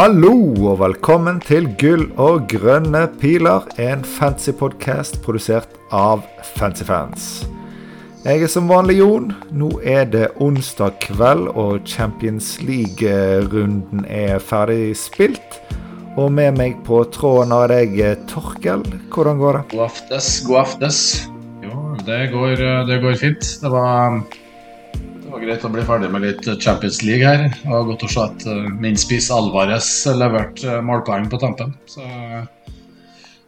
Hallo og velkommen til Gull og grønne piler, en fancy podcast produsert av Fancyfans. Jeg er som vanlig Jon. Nå er det onsdag kveld, og Champions League-runden er ferdig spilt. Og med meg på tråden har jeg Torkel. Hvordan går det? God aftes, god aftes. Jo, det går, det går fint. Det var det var greit å bli ferdig med litt Champions League her. Det var godt å se at uh, min spiss Alvarez leverte uh, målpoeng på tampen. Så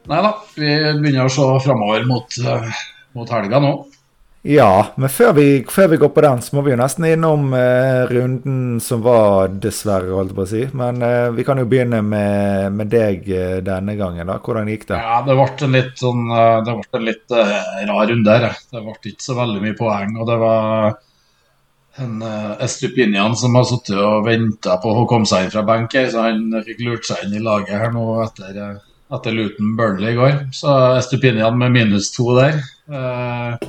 Nei da, vi begynner å se framover mot, mot helga nå. Ja, men før vi, før vi, går på den, så må vi jo nesten innom eh, runden som var, dessverre, holdt jeg på å si. Men eh, vi kan jo begynne med, med deg eh, denne gangen, da. Hvordan gikk det? Ja, Det ble en litt, sånn, det ble en litt rar runde her. Det ble ikke så veldig mye poeng. og det var en Estupinian som har sittet og venta på å komme seg inn fra benk her, så han fikk lurt seg inn i laget her nå etter, uh, etter Luton Burnley i går. Så Estupinian med minus to der. Uh,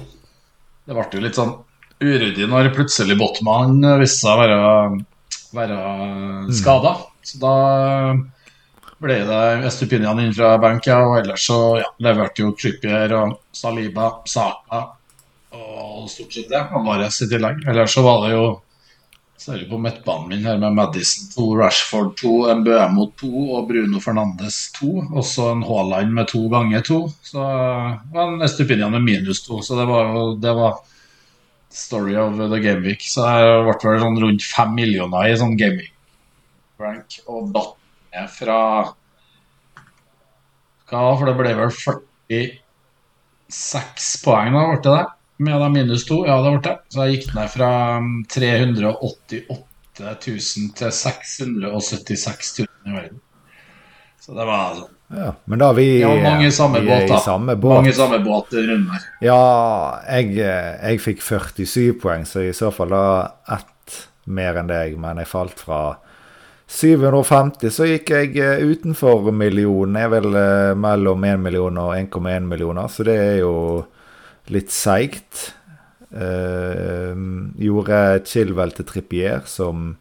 det ble jo litt sånn uryddig når plutselig Botman viste seg å være, være mm. skada. Så da ble det Estupinian inn fra benk, og ellers så ja, leverte jo Trippier og Saliba, Saka og stort sett det. Alvarez i tillegg. Ellers så var det jo Særlig på midtbanen min her med Madison 2, Rashford 2, Mbmo 2 og Bruno Fernandes 2. Også en Haaland med to ganger to. Så var en Estupinian med minus to. Så det var jo det var story of the game week. Så det ble vel sånn rundt fem millioner i sånn gaming rank. Og datt ned fra Hva, for det ble vel 46 poeng da, ble det det? Med da minus to. Ja, det ble det. Så jeg gikk ned fra 388 um, 000 til 676 000 i verden. Så det var altså ja, Men da er vi, ja, mange samme vi båter. da. samme båt. Mange samme båt rundt her. Ja, jeg, jeg fikk 47 poeng, så i så fall da ett mer enn deg. Men jeg falt fra 750, så gikk jeg eh, utenfor millionen. Jeg er vel eh, mellom 1 million og 1,1 millioner, så det er jo litt seigt. Uh, gjorde Chilwell til Trippier, som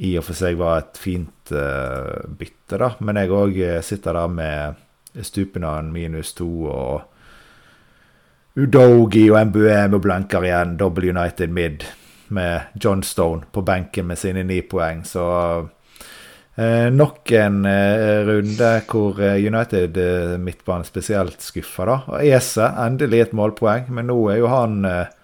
i og for seg var et fint uh, bytte, da. Men jeg òg eh, sitter der med Stupinan minus to og Udogi og Mbuem og blanker igjen. Double United mid med John Stone på benken med sine ni poeng. Så Eh, nok en eh, runde hvor eh, United eh, midtbanen spesielt skuffa. da. Ese endelig et målpoeng, men nå er jo han eh,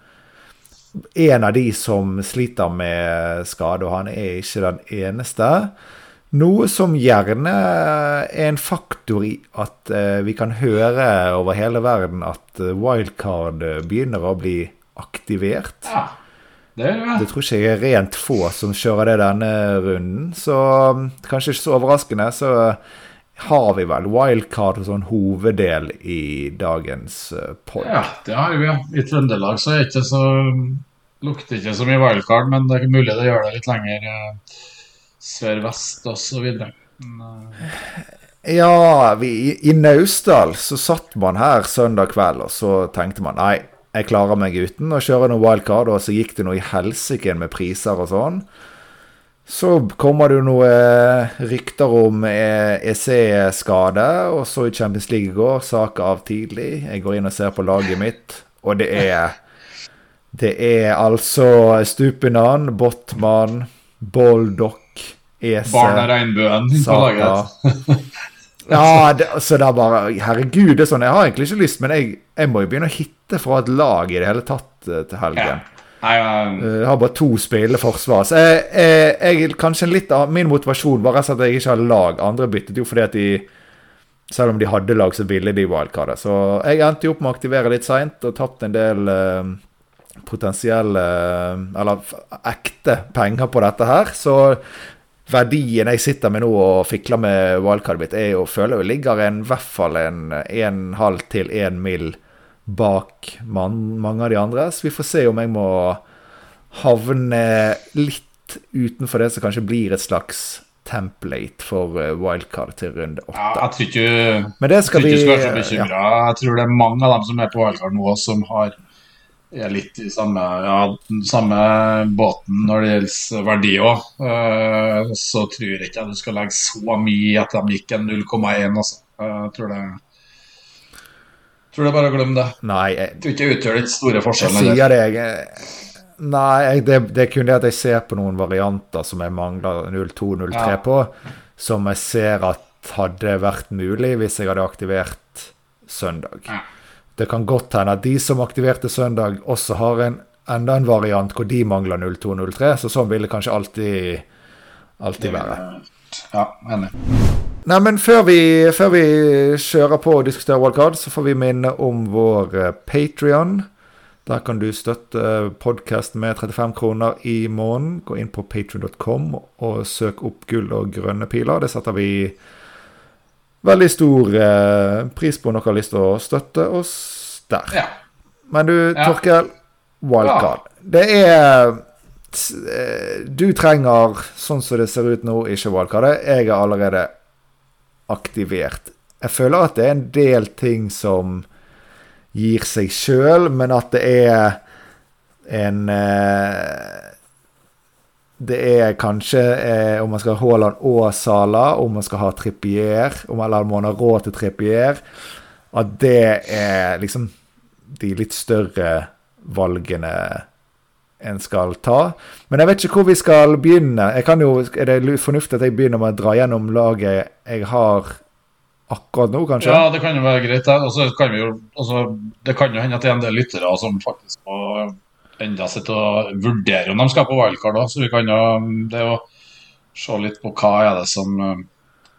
en av de som sliter med skade, og han er ikke den eneste. Noe som gjerne er en faktor i at eh, vi kan høre over hele verden at wildcard begynner å bli aktivert. Ja. Det, det, tror ikke jeg er rent få som kjører det denne runden. Så um, kanskje ikke så overraskende, så har vi vel wildcard som sånn hoveddel i dagens uh, pod. Ja, det har vi. I Trøndelag så ikke så lukter ikke så mye wildcard, men det er mulig det gjør det litt lenger uh, sør-vest osv. Uh... Ja, vi, i Naustdal så satt man her søndag kveld, og så tenkte man nei jeg klarer meg uten å kjøre noe wildcard, og så gikk det noe i helsike med priser og sånn. Så kommer det jo noen rykter om EC-skade, og så i Champions League i går, sak av tidlig. Jeg går inn og ser på laget mitt, og det er Det er altså Stupinan, Botman, Boldock, EC Barna Regnbuen på laget. Ja, det, så det er bare Herregud, det er sånn Jeg har egentlig ikke lyst, men jeg, jeg må jo begynne å hitte fra et lag i det hele tatt uh, til helgen. Ja. Nei, um... Jeg har bare to spillende forsvar. Så jeg, jeg, jeg, kanskje litt av min motivasjon var rett og slett at jeg ikke har lag. Andre byttet jo fordi at de Selv om de hadde lag, så ville de wildcardet. Så jeg endte jo opp med å aktivere litt seint og tapt en del uh, potensielle Eller ekte penger på dette her. Så verdien jeg sitter med nå og fikler med wildcardet mitt, er jo, føler jeg ligger en, i hvert fall en 1,5 til 1 mil bak man, mange av de andre. Så vi får se om jeg må havne litt utenfor det som kanskje blir et slags template for eh, wildcard til runde åtte. Ja, jeg tror ikke, Men det skal jeg tror ikke vi, skal være så bekymra. Ja. Jeg tror det er mange av dem som er på wildcard nå, som har er litt i samme, ja, samme båten når det gjelder verdi òg. så tror jeg ikke at du skal legge så mye i at de gikk en 0,1. Altså. Uh, tror det tror det bare å glemme det. Nei, jeg tror ikke det utgjør den store forskjellen. Jeg sier det, jeg, Nei, jeg, det, det er kun det at jeg ser på noen varianter som jeg mangler 02-03 ja. på, som jeg ser at hadde vært mulig hvis jeg hadde aktivert søndag. Ja. Det kan godt hende at de som aktiverte søndag, også har en, enda en variant hvor de mangler 02-03, så sånn vil det kanskje alltid, alltid være. Ja, enig. Nei, men før vi, før vi kjører på og diskuterer wildcard, så får vi minne om vår eh, Patrion. Der kan du støtte podkasten med 35 kroner i måneden. Gå inn på patrion.com og søk opp gull og grønne piler. Det setter vi veldig stor eh, pris på om dere har lyst til å støtte oss der. Ja. Men du, ja. Torkel. Wildcard. Det er eh, Du trenger, sånn som det ser ut nå, ikke wildcardet. Jeg er allerede aktivert. Jeg føler at det er en del ting som gir seg sjøl, men at det er en eh, det er kanskje eh, om man skal ha Haaland og Sala, om man skal ha Trippier, om, eller om man har råd til Trippier. At det er liksom de litt større valgene en skal ta. Men jeg vet ikke hvor vi skal begynne. Jo, er det fornuftig at jeg begynner med å dra gjennom laget jeg har akkurat nå, kanskje? Ja, det kan jo være greit. Altså, kan jo, altså, det kan jo hende at det er en del lyttere som faktisk må enda sitte og vurdere om de skal på wildcard òg. Så vi kan jo det er å se litt på hva er det som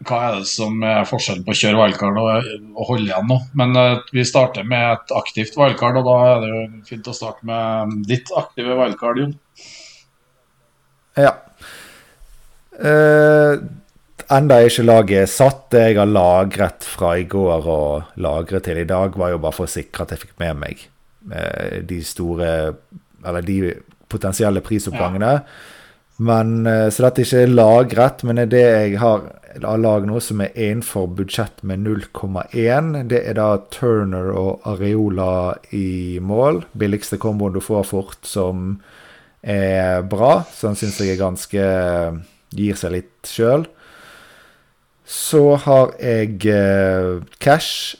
hva er det som er forskjellen på å kjøre wildcard og, og holde igjen nå. Men uh, vi starter med et aktivt wildcard, og da er det jo fint å starte med ditt aktive wildcard, Jon. Ja. Uh, enda ikke laget satt. Det jeg har lagret fra i går og lagret til i dag, var jo bare for å sikre at jeg fikk med meg uh, de store Eller de potensielle prisoppgangene. Men, så dette ikke er lagret, men det jeg har lag nå som er innenfor budsjett med 0,1. Det er da Turner og Areola i mål. Billigste komboen du får fort, som er bra. Så den syns jeg er ganske Gir seg litt sjøl. Så har jeg eh, Cash,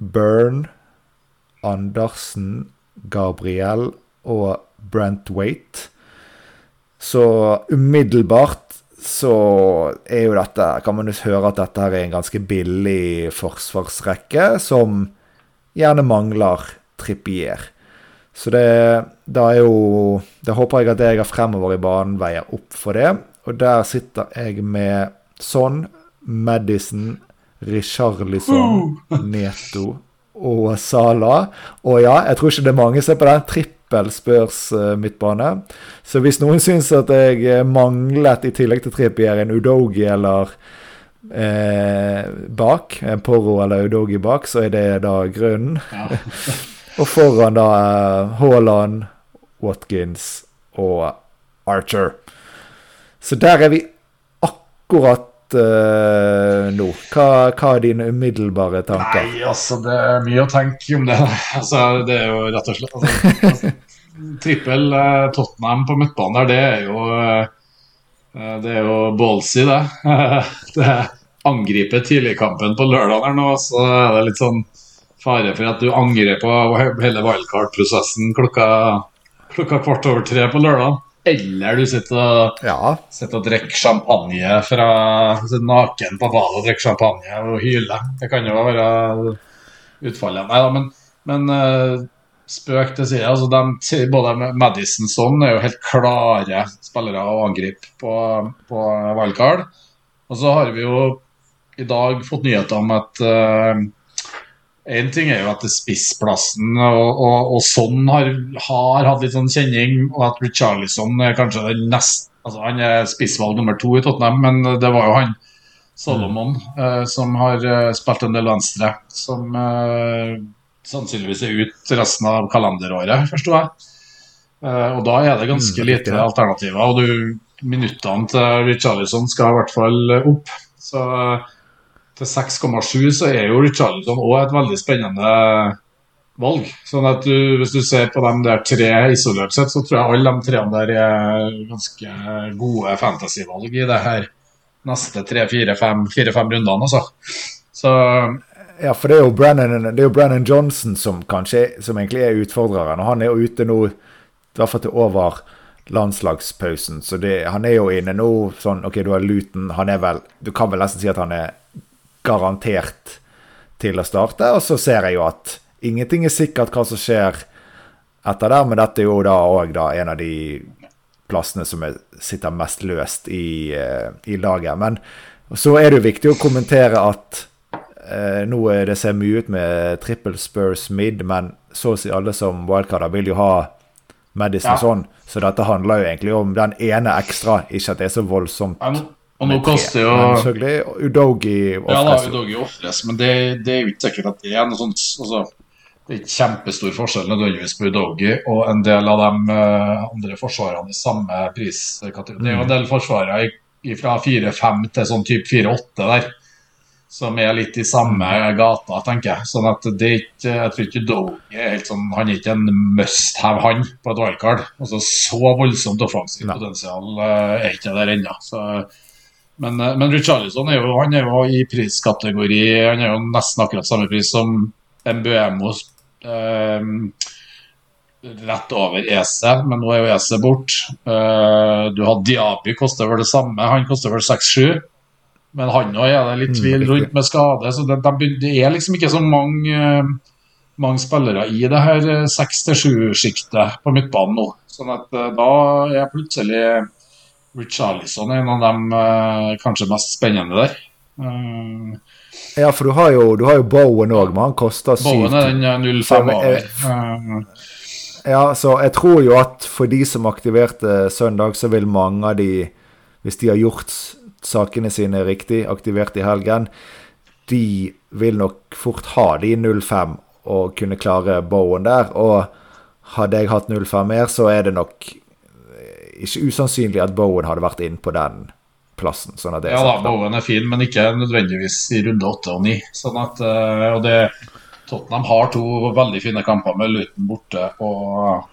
Burn, Andersen, Gabriel og Brent Waite. Så umiddelbart så er jo dette Kan man jo høre at dette her er en ganske billig forsvarsrekke som gjerne mangler Trippier. Så det da er jo Da håper jeg at jeg har fremover i banen veier opp for det. Og der sitter jeg med Son, Madison, Richarlison, Neto og Sala. Og ja, jeg tror ikke det er mange som er på den tripp Spurs uh, midtbane. Så hvis noen syns at jeg eh, manglet, i tillegg til Trippier, en Udogi eller eh, bak, en Porro eller Udogi bak, så er det da grunnen. Ja. og foran da Haaland, Watkins og Archer. Så der er vi akkurat uh, nå? Hva, hva, er dine umiddelbare tanker? Nei, altså Det er mye å tenke om det. Altså, det er jo rett og slett altså, altså, Trippel uh, Tottenham på midtbanen der, det er jo uh, Det er jo ballsy, det. det angriper tidligkampen på lørdag her nå, så er det litt sånn fare for at du angrer på hele wildcard-prosessen klokka, klokka kvart over tre på lørdag. Eller du sitter og, ja. sitter og drikker champagne fra naken på badet og drikker champagne og hyler. Det kan jo være utfallet. Nei da, men, men uh, spøk til side. Altså, de, både Madison er jo helt klare spillere å angripe på, på wildcard. Og så har vi jo i dag fått nyheter om at uh, ting er jo at spissplassen og, og, og sånn har, har, hatt litt sånn kjenning, og at Richarlison er kanskje den nest altså Han er spissvalg nummer to i Tottenham, men det var jo han Solomon uh, som har uh, spilt en del venstre, som eh, sannsynligvis er ut resten av kalenderåret, forsto jeg. Eh, og da er det ganske mm, lite alternativer. Og du, minuttene til Richarlison skal i hvert fall opp. Så til 6,7 så er jo Richarlison òg et veldig spennende valg. Sånn at du, Hvis du ser på de der tre isolert sett, så tror jeg alle de treene der er ganske gode fantasyvalg i det her neste tre, fire, fem, fire, fem rundene, altså. Så Ja, for det er jo Brennan, er jo Brennan Johnson som kanskje som egentlig er utfordreren. Og han er jo ute nå, i hvert fall til over landslagspausen. Så det, han er jo inne nå sånn OK, du har Luton. Han er vel Du kan vel nesten si at han er garantert til å starte. Og så ser jeg jo at ingenting er sikkert hva som skjer etter der, men dette er jo da òg en av de plassene som er, sitter mest løst i, uh, i laget. Men så er det jo viktig å kommentere at nå det ser mye ut med triple Spurs mid, men så å si alle som wildcarder vil jo ha Madison ja. sånn. Så dette handler jo egentlig om den ene ekstra, ikke at det er så voldsomt. Ja, og nå koster jo selvfølgelig Udogi ofres. Ja da, Udogi ofres, men det, det, er jo ikke sikkert at det er noe sånt altså, Det er ikke kjempestor forskjell nødvendigvis på Udogi og en del av de uh, andre forsvarerne i samme priskategori. Det er jo en del forsvarere fra 4-5 til sånn type 4-8 der som er litt i samme gata, tenker jeg. Sånn at det er ikke, Jeg tror ikke Doge er helt sånn Han er ikke en must have, han, på et wildcard. Altså, så voldsomt offensivt potensial uh, er ikke der ennå. Men, uh, men Richarlison er jo, han er jo i priskategori Han er jo nesten akkurat samme pris som Mbuemo. Uh, rett over Ese, men nå er jo Ese bort. Uh, du har Diaby, koster vel det samme. Han koster vel 6-7. Men han òg er det litt mm, tvil rundt med skade. så Det, det er liksom ikke så mange, eh, mange spillere i det her eh, seks til sju-sjiktet på midtbanen nå. Sånn at eh, da er plutselig Richarlison en av de kanskje mest spennende der. Ja, for du har jo, du har jo Bowen òg, men han koster 7 Bowen er den 05 over. Ja, så jeg tror jo at for de som aktiverte søndag, så vil mange av de, hvis de har gjort sakene sine riktig, aktivert i helgen, de vil nok fort ha de 0-5 og kunne klare bowen der. Og hadde jeg hatt 0-5 mer, så er det nok ikke usannsynlig at Bowen hadde vært inn på den plassen. Sånn ja da, Bowen er fin, men ikke nødvendigvis i runde 8 og 9. Sånn at, eh, og det, Tottenham har to veldig fine kamper med Luton borte og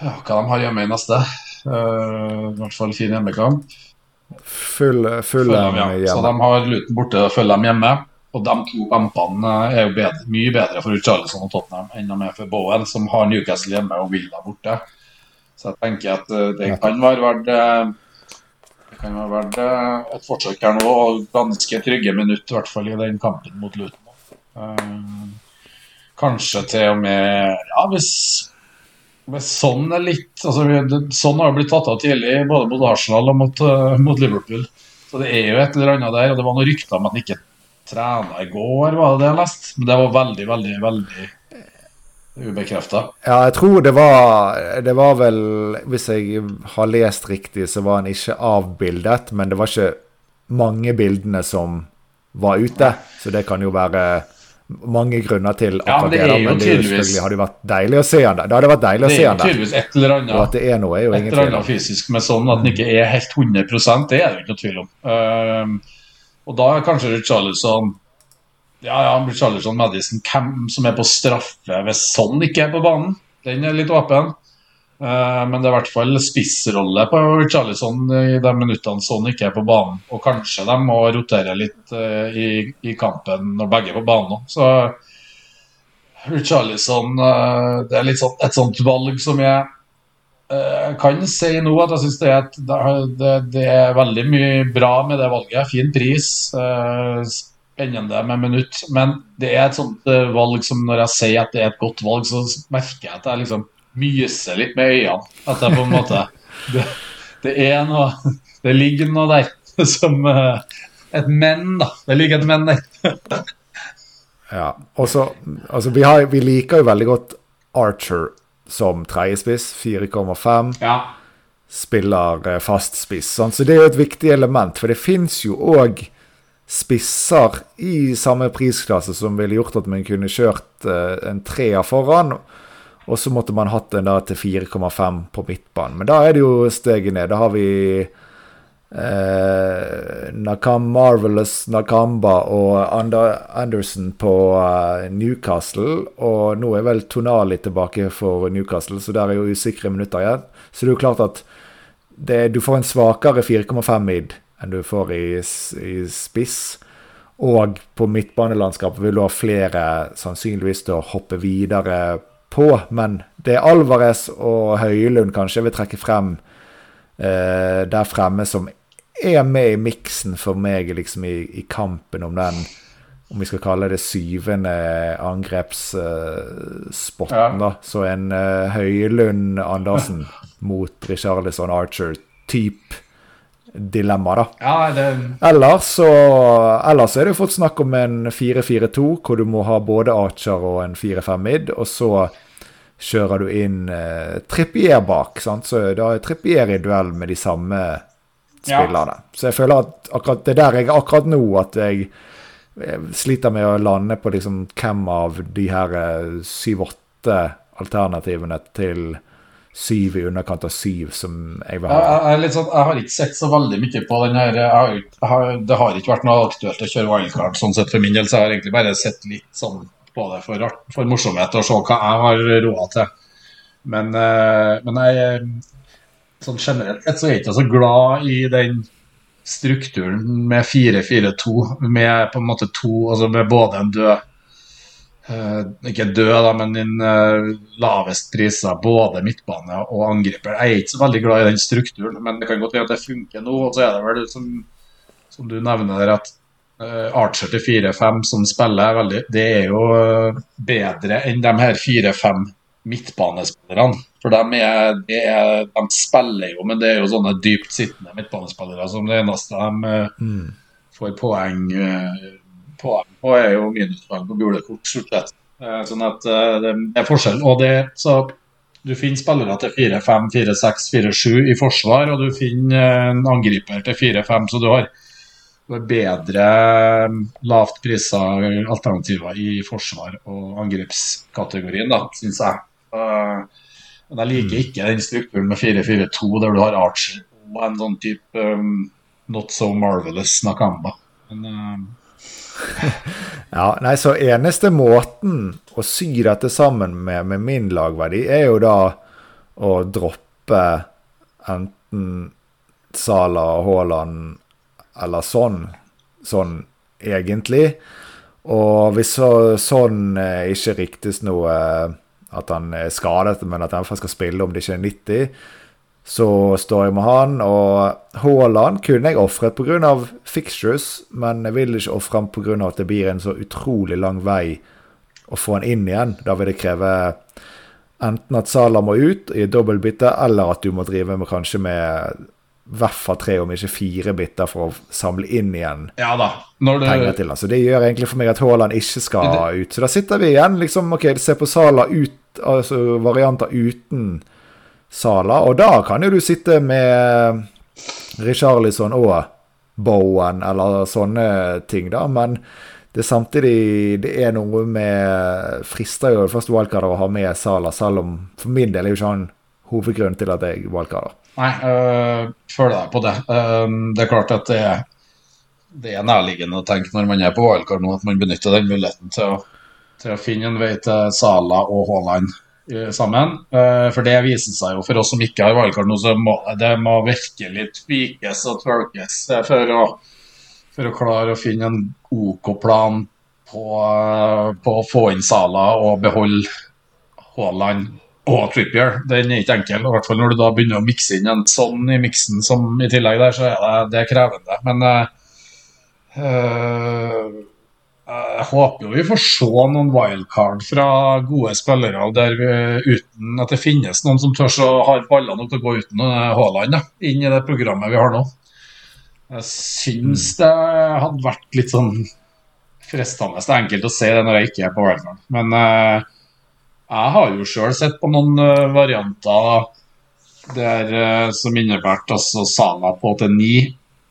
ja, hva de har hjemme i neste. Uh, I hvert fall fin hjemmekamp. Full, full dem, ja. hjemme. Så de har Luton borte og følger dem hjemme. Og de to kampene er jo bedre, mye bedre for Charlison og Tottenham enn de er for Bowen, som har Newcastle hjemme og Villa borte. Så jeg tenker at eh, det kan være verdt eh, det kan være verdt eh, et forsøk her nå, og ganske trygge minutt, i hvert fall i den kampen mot Luton. Kanskje til og med Ja, hvis men sånn er litt altså, Sånn har jo blitt tatt av tidlig, både mot Arsenal og mot, uh, mot, Liverpool. Så det er jo et eller annet der. og Det var noen rykter om at han ikke trena i går, var det det jeg leste? Men det var veldig, veldig, veldig ubekrefta. Ja, jeg tror det var Det var vel Hvis jeg har lest riktig, så var han ikke avbildet, men det var ikke mange bildene som var ute. Så det kan jo være mange grunner til ja, men det. Er jo men det tydeligvis, hadde vært deilig å se han der. Det hadde vært deilig å se han der. Det er tydeligvis et eller annet, og at det er noe, er jo et eller annet fysisk med sånn at den ikke er helt 100 det er det jo ikke noe tvil om. Uh, og da er kanskje Richarlison ja, ja, Richarlison Madison hvem som er på straffe hvis sånn ikke er på banen. Den er litt åpen. Eh, men det er i hvert fall spissrolle på Charlison i de minuttene sånn ikke er på banen. Og kanskje de må rotere litt eh, i, i kampen når begge er på banen. Så Charlison eh, Det er sånn, et sånt valg som jeg kan si nå at jeg syns det, det, det, er veldig mye bra med det valget. Fin pris. Spennende med minutt. Men det er et sånt valg som når jeg sier at det er et godt valg, så merker jeg at jeg liksom myse litt med øynene. At jeg på en måte det, det, er noe Det ligger noe der som uh, et men, da. Det ligger et men der. ja. Og så Altså, vi, har, vi, liker jo veldig godt Archer som tredjespiss. 4,5. Ja. Spiller uh, fast spiss. Sånn. Så det er jo et viktig element, for det fins jo òg spisser i samme prisklasse som ville gjort at man kunne kjørt uh, en treer foran. Og så måtte man hatt den da til 4,5 på midtbanen. Men da er det jo steget ned. Da har vi eh, Nakam Marvelous Nakamba og Ander, Anderson på eh, Newcastle. Og nå er vel Tonali tilbake for Newcastle, så der er jo usikre minutter igjen. Så det er jo klart at det, du får en svakere 4,5 mid enn du får i, i spiss. Og på midtbanelandskapet vil du ha flere sannsynligvis til å hoppe videre på. Men det er Alvarez og Høylund kanskje jeg vil trekke frem eh, der fremme som er med i miksen for meg liksom i, i, kampen om den om vi skal kalle det syvende angrepsspotten. Uh, ja. da, Så en uh, Høylund Andersen mot Richarlison Archer-type dilemma, da. Ja, det... ellers, så, ellers er det jo fått snakk om en 4-4-2, hvor du må ha både Archer og en 4-5 mid, og så kjører du inn eh, Trippier bak. sant? Så da er Trippier i duell med de samme spillerne. Ja. Så jeg føler at akkurat det der jeg akkurat nå at jeg, sliter med å lande på liksom hvem av de her eh, syv-åtte alternativene til syv i underkant av syv som jeg vil ha. Jeg, jeg, sånn, jeg, har ikke sett så veldig mye på den her har, har, Det har ikke vært noe aktuelt å kjøre wildcard sånn sett for min del, så jeg har egentlig bare sett litt sånn på det for, for morsomhet og se hva jeg har råd til. Men, eh, men jeg sånn generelt så er jeg ikke så glad i den strukturen med 4-4-2, med på en måte to Altså med både en død uh, Ikke død, da, men din uh, lavest priser, både midtbane og angriper. Jeg er ikke så veldig glad i den strukturen, men det kan godt være at det funker nå. Og så er det vel, som, som du nevner der, at Archer til 4-5 som spiller, veldig, det er jo bedre enn de her 4-5 midtbanespillerne. For de, er, er, de, spiller jo, men det er jo sånne dypt sittende midtbanespillere som det eneste de eh, mm. får poeng, eh, poeng på, er jo minuspoeng på gule kort, stort sett. Eh, sånn at det er forskjell. Og det, så du finner spillere til 4-5, 4-6, 4-7 i forsvar, og du finner en angriper til 4-5, så du har bedre lavt prisa alternativer i forsvar og angrepskategorien, da, syns jeg. Uh, men jeg liker mm. ikke den strukturen med 4-4-2 der du har Archer og en sånn type um, not so marvelous Nakamba. Men, um... ja, nei, så eneste måten å sy dette sammen med, med min lagverdi, er jo da å droppe enten Sala, Haaland eller sånn, sånn egentlig. Og hvis så, sånn eh, ikke riktes noe at han er skadet, men at han skal spille om det ikke er 90. Så står jeg med han. Og Haaland kunne jeg ofret pga. fixtures, men jeg vil ikke ofre ham pga. at det blir en så utrolig lang vei å få han inn igjen. Da vil det kreve enten at Salah må ut i et dobbeltbytte, eller at du må drive med kanskje med i hvert fall tre, om ikke fire biter for å samle inn igjen ja da, det... penger til Altså, Så det gjør egentlig for meg at Haaland ikke skal ut. Så da sitter vi igjen, liksom, ok, se på Sala ut altså varianter uten Sala. Og da kan jo du sitte med Richarlison og Bowen eller sånne ting, da. Men det er samtidig Det er noe med Frister jo først wildcarder å ha med Sala, selv om for min del er jo ikke han hovedgrunnen til at jeg wildcarder. Nei, øh, føler deg på det. Um, det er klart at det er, det er nærliggende å tenke når man er på wildcard nå, at man benytter den muligheten til å til å finne en vei til Sala og Haaland eh, sammen. Eh, for det viser seg jo for oss som ikke har valgkart nå, så må det må virkelig tweakes og twerkes eh, for å, for å klare å finne en OK plan på, på å få inn Sala og beholde Haaland og Trippier. Den er ikke enkel. I hvert fall når du da begynner å mikse inn en sånn i miksen som i tillegg der, så er det, det er krevende. Men uh, jeg håper jo vi får se noen wildcard fra gode spillere der vi, uten at det finnes noen som tør å ha baller nok til å gå uten Haaland inn i det programmet vi har nå. Jeg syns mm. det hadde vært litt sånn fristende. Det er enkelt å se det når jeg ikke er på wildcard. Men uh, jeg har jo sjøl sett på noen uh, varianter der, uh, som innebærer altså Sana på til ni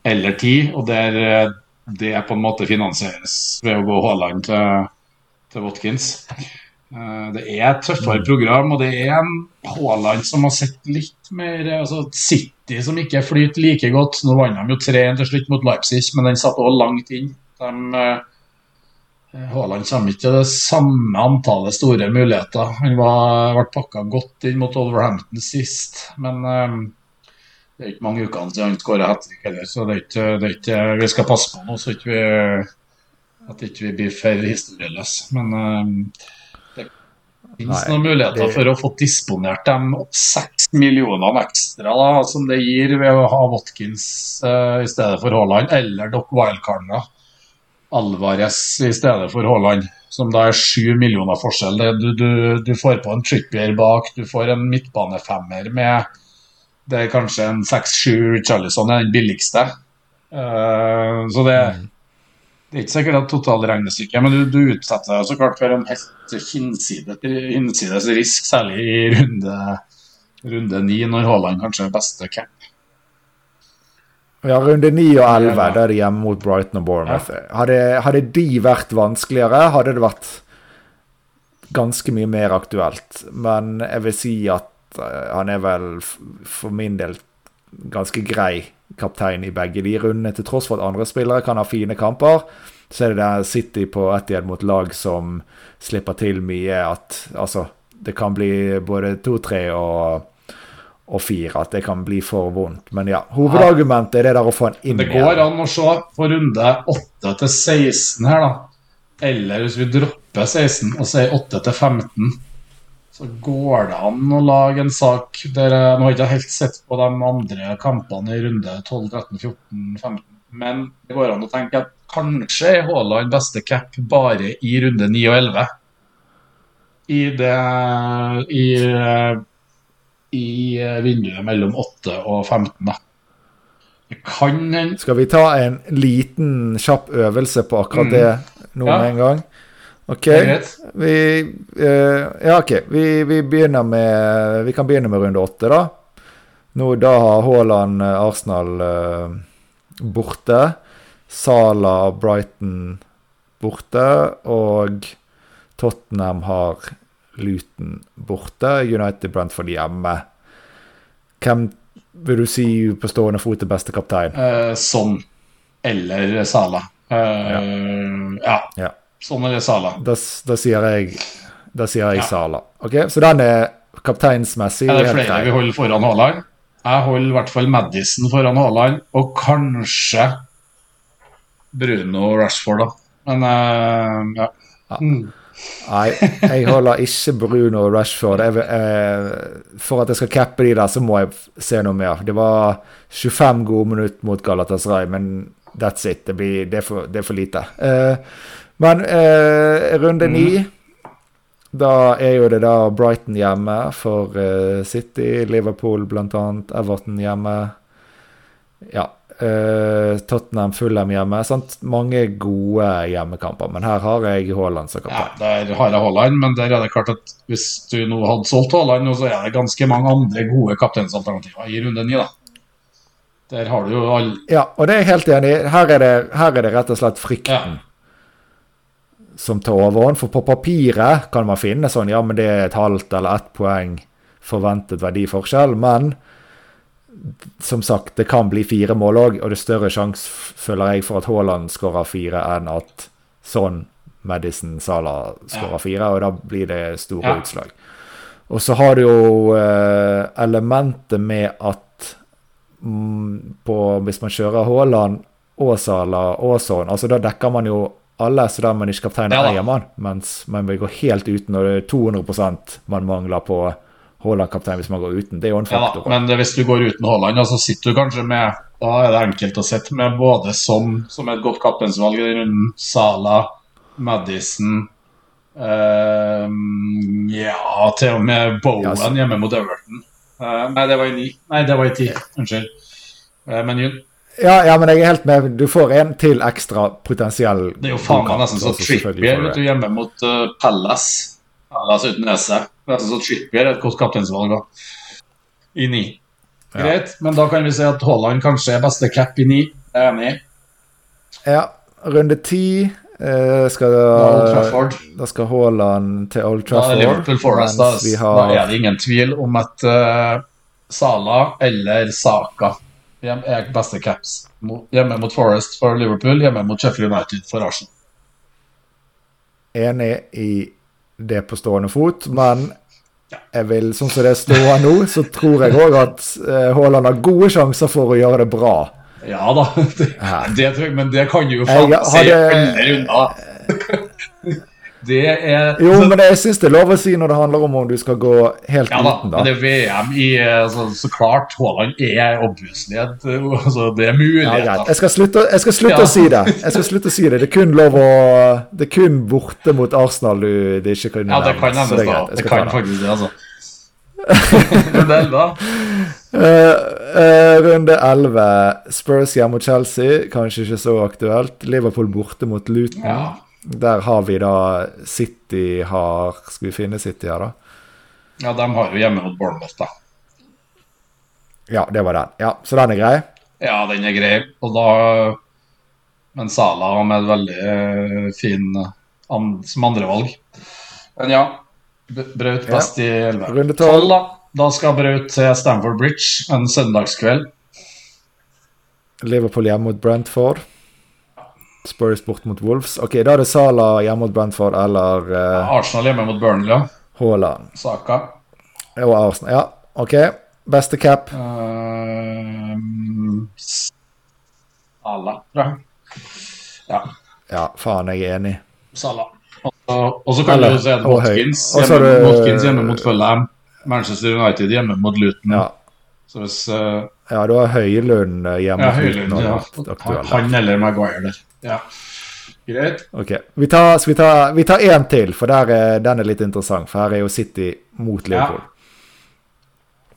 eller ti, og der det på en måte finansieres ved å gå Haaland til, til Watkins. Eh, Det er et tøffere program, og det er en Haaland som har sett litt mer altså City som ikke flyter like godt. Nå vant de jo 3-1 til slutt mot Leipzig, men den satt også langt inn. De, eh, Haaland kommer ikke til det samme antallet store muligheter. Han var, ble pakka godt inn mot Wolverhampton sist, men um, det er ikke mange ukene siden han skåra hat trick heller, så det er ikke, det er ikke, vi skal passe på nå så ikke vi, at ikke vi blir for historieløse. Men um, det finnes Nei, noen muligheter det- for å få disponert de seks millionene ekstra da, som det gir ved å ha Watkins uh, i stedet for Haaland, eller Doc Wildcardene. Alvarez i stedet for Haaland, som da er sju millioner forskjell. Du, du, du får på en Trippier bak, du får en midtbanefemmer med Det er kanskje en seks-sju Charlison er den billigste. Uh, så det, det er ikke sikkert at totalregnestykket, men du, du utsetter deg så klart for en helt hinsides, risk, særlig i runde runde ni, når Haaland kanskje er beste cap. Ja, runde 9 og 11, Ja. da er det hjemme mot Brighton og Bournemouth. Hadde, hadde de vært vanskeligere, hadde det vært ganske mye mer aktuelt. Men jeg vil si at eh, han er vel for min del ganske grei kaptein i begge de rundene, til tross for at andre spillere kan ha fine kamper. Så er det der City på ett igjen mot lag som slipper til mye at Altså, det kan bli både 2-3 og og fire, at det kan bli for vondt. Men ja, hovedargumentet er det der å få en inn Det går an å se på runde 8 til 16 her, da. Eller hvis vi dropper 16 og sier 8 til 15, så går det an å lage en sak der Nå har jeg ikke helt sett på de andre kampene i runde 12, 13, 14, 15, men det går an å tenke at kanskje er Haaland beste cap bare i runde 9 og 11. I det I, i vinduet mellom 8 og 15, da. Skal vi ta en liten, kjapp øvelse på akkurat det nå med Ja. en gang? OK. Vi, uh, ja, okay. Vi, vi, begynner med, vi kan begynne med runde åtte, da. Nå da har Haaland eh, Arsenal uh, borte. Sala Brighton borte. Og Tottenham har Luton borte. United Brentford hjemme. Hvem vil du si på stående fot er beste kaptein? Eh, sånn eller Sala. Eh, ja. Ja. Sånn eller Sala. Da, da sier jeg, da sier jeg Ja. Sala. Ok, Så den er kapteinsmessig Er det flere vi holder foran Haaland? Jeg holder i hvert fall Madison foran Haaland, og kanskje Bruno Rashford, da. Men eh, ja. Mm. Nei, jeg holder ikke Bruno og Rashford. Jeg, eh, for at jeg skal cappe de der, så må jeg se noe mer. Det var 25 gode minutter mot Galatasaray, men that's it. Det, blir, det, er, for, det er for lite. Eh, men eh, runde ni Da er jo det da Brighton hjemme for eh, City, Liverpool bl.a., Everton hjemme. Ja. Eh, Tottenham, Fulham hjemme. Sant? Mange gode hjemmekamper, men her har jeg Haaland som ja, der har jeg Haaland, men der er det klart at hvis du nå hadde solgt Haaland, så er det ganske mange andre gode kapteinsalternativer i runde ni, da. Der har du jo alle Ja, og det er jeg helt enig i. Her, er her er det rett og slett frykten som tar overhånd. For på papiret kan man finne sånn ja, men det er et halvt eller ett poeng forventet verdiforskjell. Men som sagt, det kan bli fire mål òg, og det er større sjanse, føler jeg, for at Haaland skårer fire enn at sånn Madison Salah skårer fire, og da blir det store Ja. utslag. Og så har du jo eh, elementet med at mm, på, hvis man kjører Haaland og Salah og sånn, altså da dekker man jo alle, så da er man ikke kaptein Ja og da. eier man, mens man vil gå helt uten, og det er 200% man mangler på Haaland-kaptein hvis man går uten. Det er jo en faktor. Ja men hvis du går uten Haaland, så sitter du kanskje med Da er det enkelt å sitte med både som, som et godt kapteinsvalg i runden, Sala, Madison eh, Ja, til og med Bowen Ja, så- hjemme mot Everton. Eh, nei, det var i ni. Nei, det var i ti. Unnskyld. Eh, men Jun? Ja, ja, men jeg er helt med. Du får en til ekstra potensiell det er jo faen meg nesten så trippy hjemme mot uh, Palace. Palace uten nese. Det er så Trippier er et godt kapteinsvalg òg. I ni. Ja. Greit, men da kan vi si at Haaland kanskje er beste cap i ni. Det er enig i. Ja, runde ti. Eh, skal Old Da skal Haaland til Old Trafford. Da er. Liverpool Forest, da, har... da er det ingen tvil om at uh, Sala eller Saka er beste caps. Hjemme mot Forest for Liverpool, hjemme mot Sheffield United for Arsenal. enig i det på stående fot, men jeg vil, sånn som det står nå, så tror jeg òg at eh, Haaland har gode sjanser for å gjøre det bra. Ja da, det, det, tror jeg- men det kan du jo faen si hadde- alle runder. Det er Jo, men jeg syns det er lov å si når det handler om om du skal gå helt Ja da, uten, men det er VM i altså, Så klart, Haaland er obviously et altså, Det er muligheter. Ja, Jeg skal slutte, jeg skal slutte Ja. å si det. Jeg skal slutte å si det. Det er kun lov å Det er kun borte mot Arsenal du det ikke kan Ja, det kan nevnes, så er da. Det kan faktisk det, altså. Runde 11, Eh, eh, runde 11. Spurs hjemme mot Chelsea. Kanskje ikke så aktuelt. Liverpool borte mot Luton. Ja. Der har vi da City har Skal vi finne City her, da? ja, de har jo hjemme mot Bournemouth, da. Ja, det var den. Ja, Så den er grei? Ja, den er grei. Og da Men Sala med et veldig eh, fin eh, an, som andrevalg. Men ja, Braut best Ja. i 11. Runde 12. da. Da skal Braut til Stamford Bridge en søndagskveld. Liverpool hjemme mot Brentford. Spurs bort mot Wolves. Ok, Da er det Sala hjemme mot Brentford eller uh, Arsenal hjemme mot Burnley. Haaland. Saka. Og Arsenal. Ja, OK. Beste cap. Uh, Sala, tror jeg. Ja, Ja, faen, jeg er enig. Sala. Og så- kan du se. Watkins hjemme, det- Watkins hjemme mot Fulham. Manchester United hjemme mot Luton. Ja, Så hvis uh, ja du har Høylund eh, hjemme Ja, mot Luton. ja. Han eller Maguire der. Ja. Greit. Ok, vi tar, vi ta Vi tar én til, for er, den er litt interessant. For her er jo City mot Liverpool.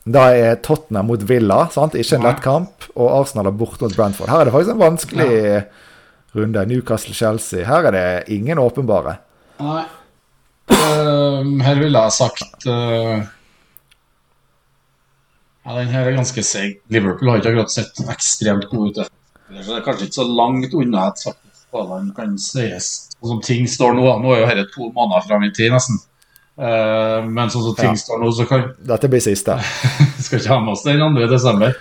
Da er Tottenham mot Villa, sant? ikke en lett kamp. Og Arsenal er borte mot Brentford. Her er det faktisk en vanskelig runde. Newcastle-Chelsea. Her er det ingen åpenbare. Nei. Uh, her ville jeg sagt uh, Ja, den her er ganske seig. Liverpool har ikke akkurat sett ekstremt god ut. Ellers er det kanskje ikke så langt unna at faktisk Haaland kan sies. Sånn som ting står nå, nå er jo dette to måneder fram i tid, nesten. Uh, men sånn som ting Ja. står nå, så kan Dette blir siste. Skal ikke ha med oss den 2. desember.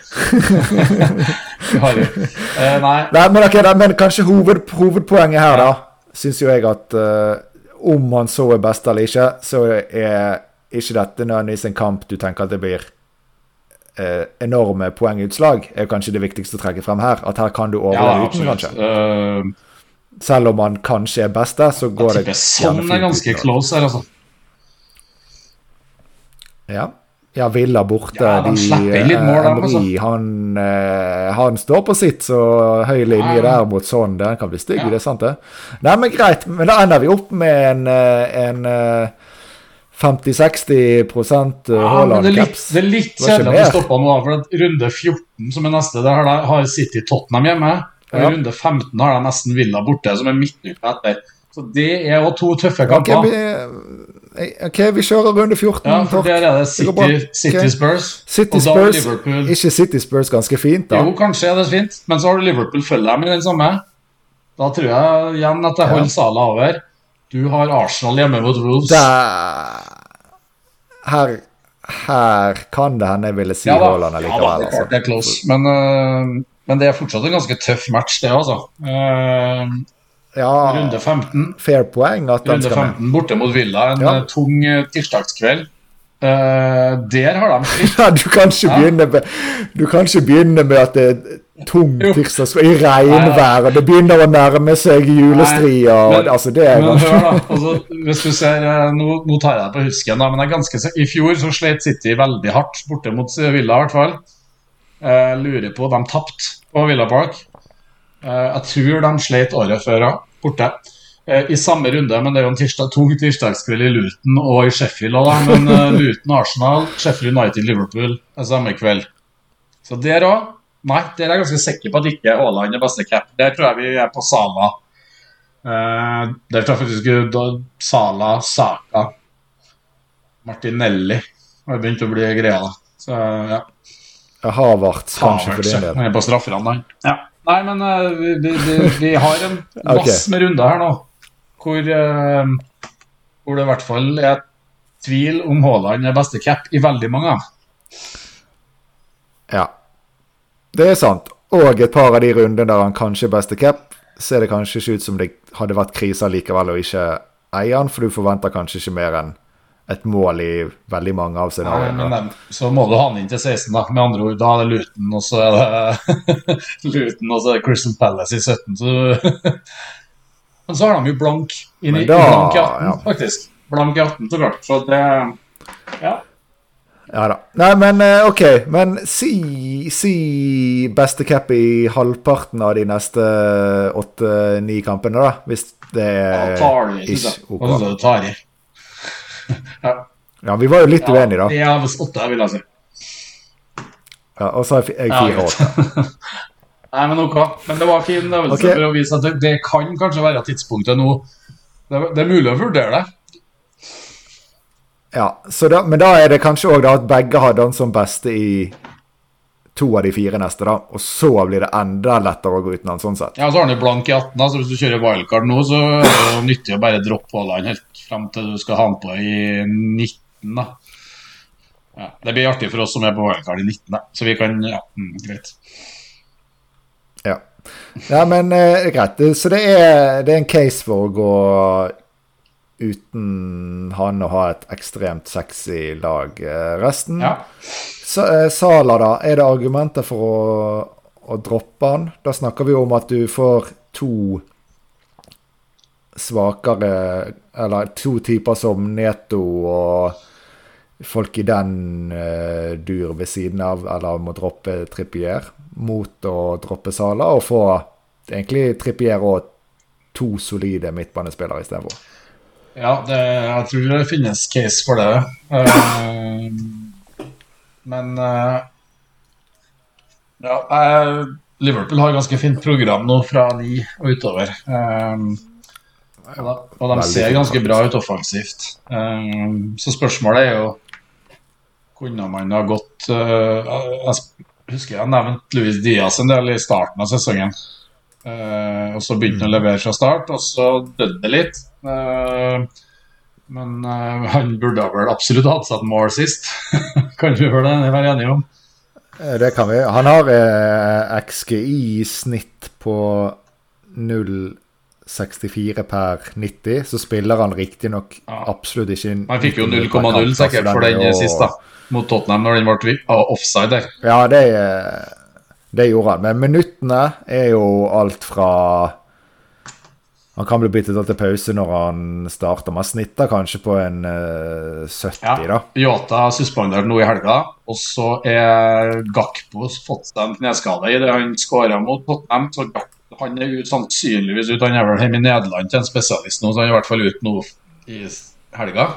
Har jo Eh, Nei. Nei, men, okay, da, men kanskje hoved, hovedpoenget her, da, syns jo jeg at uh, om han så er best eller ikke, så er ikke dette nødvendigvis en kamp du tenker at det blir eh, enorme poengutslag. er kanskje det viktigste å trekke frem her. At her kan du Ja, overleve uten, kanskje. Uh, Selv om han kanskje er beste, så går det sånn er ganske close her, altså. Ja. ja, Villa borte. Ja, de litt eh, mål, de, altså. Han, eh, han står på sitt, så høy linje Ja, ja. der mot sånn. Den kan bli stygg, Ja. det er sant, det. Nei, men greit. Men da ender vi opp med en, eh, en eh, 50-60 Ja, det, er litt, Haaland-caps. det er litt Det kjedelig at du det stoppa nå, for runde 14, som er neste, der har, City Tottenham hjemme. Ja. i runde 15 har de nesten Villa borte, som er midtuka etter. Så det er jo to tøffe kamper. vi, eh, ok, vi kjører runde 14. Ja, for der er det Det. City, City Spurs. City Spurs. Ikke City Spurs ganske fint, da. Jo, kanskje er det fint, men så har du Liverpool følger dem i den samme. Da tror jeg igjen at jeg Ja. holder Sala over. Du har Arsenal hjemme mot Wolves. Her, her kan det hende jeg ville si Ja Haaland ja, det er altså. det er close. Men, uh, men det er fortsatt en ganske tøff match, det, altså. Uh, Ja, runde 15. fair poeng at Runde 15 borte mot Villa, en Ja. eh, tung tirsdagskveld. Uh, der har de fritt. Ja, du kan ikke Ja. begynne med Du kan ikke begynne med at det tung tirsdagskveld tirsdag i regnvær, og det begynner å nærme seg julestria Men- altså det er Men hør, da. Altså, hvis du ser, eh, nå, nå tar jeg det på husken, da, men jeg er ganske, i fjor så slet City veldig hardt borte mot Villa, i hvert fall. Eh, lurer på De tapte på Villa Park. Eh, jeg tror de slet året før òg, borte. I samme runde, men det er jo en tirsdag, tung tirsdagskveld i Luton og i Sheffield da. Men Luton, Arsenal, Sheffield United, Liverpool er samme kveld. Så der òg Nei, det er jeg ganske sikker på at ikke Haaland er beste cap. Der tror jeg vi er på Sala. Eh, der tror jeg faktisk da Sala, Saka, Martinelli har begynt å bli greia. da. Så ja. Havertz, kanskje, for din del. Han er på strafferne, han. Ja. Nei, men uh, vi, vi, vi, vi har en masse masse med runder her nå. hvor, uh, hvor det i hvert fall er tvil om Haaland er beste cap i veldig mange. Ja. Det er sant. Og et par av de rundene der han kanskje er beste cap, ser det kanskje ikke ut som det hadde vært krise likevel å ikke eie han, for du forventer kanskje ikke mer enn et mål i veldig mange av Nei, scenarioene. så må du ha han inn til 16, da. Med andre ord, da er det Luton, og så er det Luton, og så er det Crystal Palace i 17. Så Men så har de jo blank i, da- blank i 18, ja. faktisk. Blank i 18, så klart. Så det Ja. Ja da. Nei, men eh, OK. Men si, si beste cap i halvparten av de neste åtte-ni kampene, da. Hvis det er i, ish OK. du tar i? Ja. Ja, vi var jo litt uenige, da. Ja, hvis åtte, vil jeg si. Ja, og så er jeg Ja, fire greit. åtte. Nei, men ok. Men det var fin øvelse okay. for å vise at det, det kan kanskje være tidspunktet nå. Det, det er mulig å vurdere det. Ja, så da, men da er det kanskje òg at begge hadde han som beste i to av de fire neste, da. Og så blir det enda lettere å gå uten han, sånn sett. Ja, så har han jo blank i 18, da, så hvis du kjører wildcard nå, så er det nyttig å bare droppe Haaland helt frem til du skal ha han på i 19, da. Ja, det blir artig for oss som er på wildcard i 19, da. Så vi kan Ja, mm, greit. Ja. ja, men eh, greit. Så det er, det er en case for å gå uten han å ha et ekstremt sexy lag. Eh, Resten Ja. så, eh, Sala, da. Er det argumenter for å, å droppe han? Da snakker vi om at du får to svakere Eller to typer som Neto og folk i den eh, dur ved siden av, eller må droppe Trippier, mot å droppe Sala, og få egentlig Trippier og to solide midtbanespillere istedenfor. Ja, det, jeg tror det finnes case for det. Uh, men uh, ja, uh, Liverpool har ganske fint program nå fra ni og utover. Eh, og, de ser ganske bra ut offensivt. Så spørsmålet er jo Kunne man ha gått Jeg husker jeg nevnte Luis Diaz en del i starten av sesongen. Og så begynte han å levere fra start, og så døde det litt. Eh, men eh, han burde vel absolutt hatt seg et mål sist. kan vi vel være enige om? Eh, Det kan vi. Han har eh, XGI i snitt på 0,64 per 90. Så spiller han riktignok Ja. absolutt ikke Han fikk jo 0,0 sikkert for den jo- sist, da. Mot Tottenham når den ble offside der. Ja, det, det gjorde han. Men minuttene er jo alt fra Han kan bli byttet til pause når han starter. Man snitter kanskje på en uh, 70, Ja. da. Yota er suspendert nå i helga, og så er Gakpo fått seg en kneskade i det han skåra mot Tottenham. Så Gakpo, han er ut, sannsynligvis ute. Han er vel hjemme i Nederland til en spesialist nå, så han er i hvert fall ute nå i helga.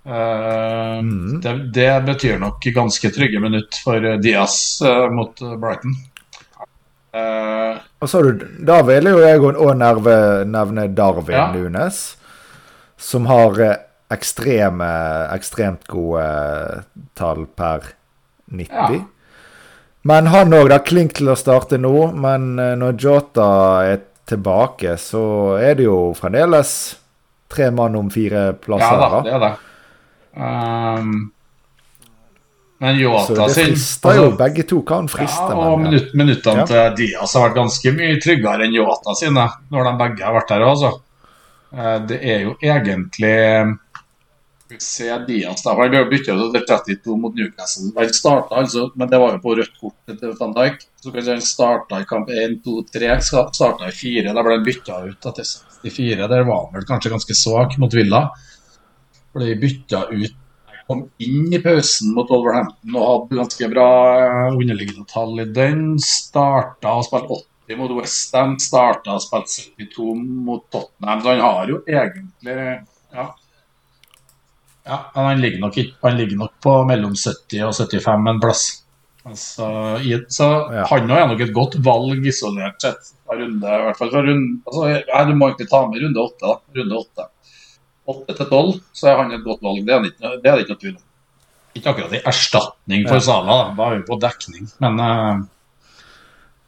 Uh, mm. det, det betyr nok ganske trygge minutt for Diaz uh, mot eh, Brighton. Eh, Og så har du, Da vil jo jeg òg nevne Darwin Ja. Nunes, som har eh, ekstreme, ekstremt gode tall per 90. Ja. Men han òg, da. Klink til å starte nå. Men eh, når Jota er tilbake, så er det jo fremdeles tre mann om fire plasser. ja da. det er det. Um, men Så Yota det jo. altså- Begge to kan friste. Ja, og men, ja. minuttene til Ja. Diaz har vært ganske mye tryggere enn Yota sine, når de begge har vært der også. Eh, Det er jo egentlig vi se Diaz, da. Han bytta ut etter 32 mot Newcastle. Han starta altså, men det var jo på rødt kort til Van Dijk. Så kan han starta i kamp 1, 2, 3, starta i 4. Da ble han bytta ut etter 64. Der var han vel kanskje ganske svak mot Villa. Ble bytta ut kom inn i pausen mot Wolverhampton og hadde ganske bra eh, underliggende tall i den. Starta å spille 80 mot Westham, starta å spille 72 mot Tottenham. Så han har jo egentlig Ja. ja han ligger, nok, han ligger nok på mellom 70 og 75 en plass. Altså, i, så Ja. han er nok et godt valg isolert sett. Runde, i hvert fall fra runde, altså, ja, Du må egentlig ta med runde åtte. runde åtte. 8 til 12, så er han et godt valg. Det er det ikke, det er det ikke noe tvil om. Ikke akkurat i erstatning for Ja. Sala, da. da er vi på dekning. Men uh...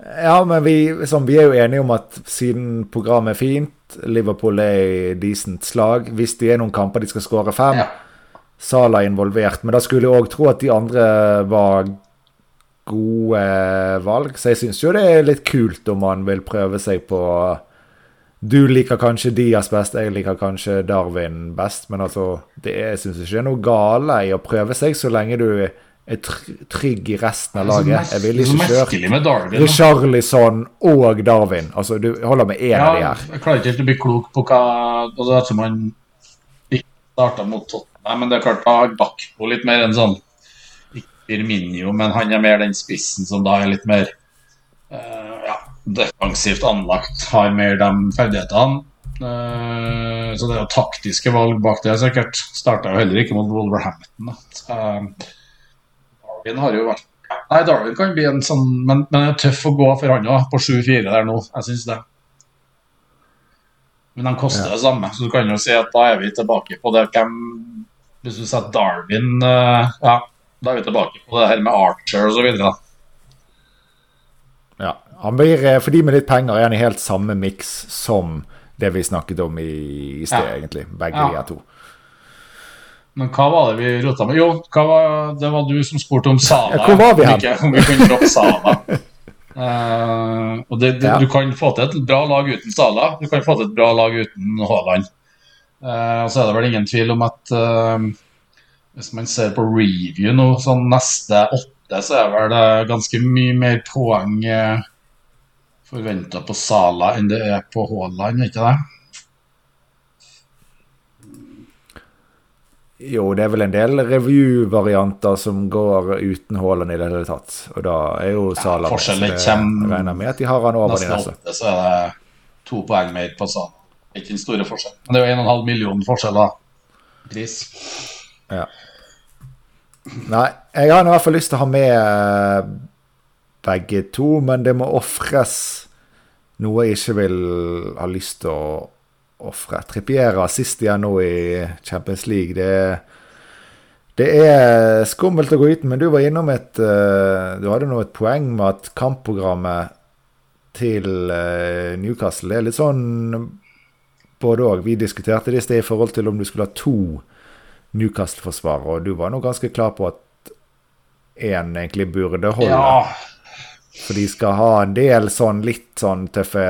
Ja, men vi, liksom, vi er jo enige om at siden programmet er fint, Liverpool er i decent slag Hvis det er noen kamper de skal skåre fem, Ja. Sala er involvert. Men da skulle jeg òg tro at de andre var gode valg. Så jeg syns jo det er litt kult om man vil prøve seg på Du liker kanskje Dias best, jeg liker kanskje Darwin best. Men altså, det er- jeg syns ikke det er noe gale i å prøve seg så lenge du er trygg i resten av laget. Jeg ville er så ikke kjørt. Richarlison og Darwin. Altså, du holder med én av de her. jeg klarer ikke helt å bli klok på hva altså, Jeg tror man ikke starta mot Tottenham, men det er klart da har Bakpo litt mer en sånn Ikke Firminio, men han er mer den spissen som da er litt mer ja, defensivt anlagt, har mer de ferdighetene. Uh, så det er jo taktiske valg bak det, sikkert. Starta jo heller ikke mot Wolverhampton. Uh, Darwin har jo vært Nei, Darwin kan bli en sånn Men, men det er tøff å gå for han òg, på 7-4 der nå. Jeg syns det. Men de koster det samme, så du kan jo si at da er vi tilbake på det hvem Hvis du setter Darwin uh, Ja, da er vi tilbake på det her med Archer og så videre. Ja. Han blir, eh, for de med litt penger er han i helt samme miks som det vi snakket om i, i sted, Ja. egentlig. Begge Ja. de her to. Men hva var det vi rota med? Jo, var, det var du som spurte om Sala. Ja, hvor var vi hen? Om vi kunne droppe Sala. uh, og det, det, Ja. Du kan få til et bra lag uten Sala. Du kan få til et bra lag uten Haaland. Uh, og så er det vel ingen tvil om at uh, hvis man ser på review nå, sånn neste åtte, så er vel det ganske mye mer poeng uh, forventa på Sala enn det er på Haaland, ikke det? Jo, det er vel en del review-varianter som går uten Haaland i det hele tatt. Og da er jo Sala ja, forskjellen kommer- regner med at de har han over de Neste så er det to poeng mer på Sala. Ikke den store forskjellen. Men det er jo 1,5 million forskjell, da. Pris. Ja. Nei, jeg har i hvert fall lyst til å ha med eh, begge to, men det må ofres noe jeg ikke vil ha lyst til å ofre. Trippiera sist igjen nå i Champions League. Det, det er skummelt å gå uten, men du var innom et eh, Du hadde nå et poeng med at kampprogrammet til eh, Newcastle det er litt sånn både òg. Vi diskuterte det i sted i forhold til om du skulle ha to Newcastle-forsvarer, og du var nå ganske klar på at én egentlig burde holde. Ja, For de skal ha en del sånn litt sånn tøffe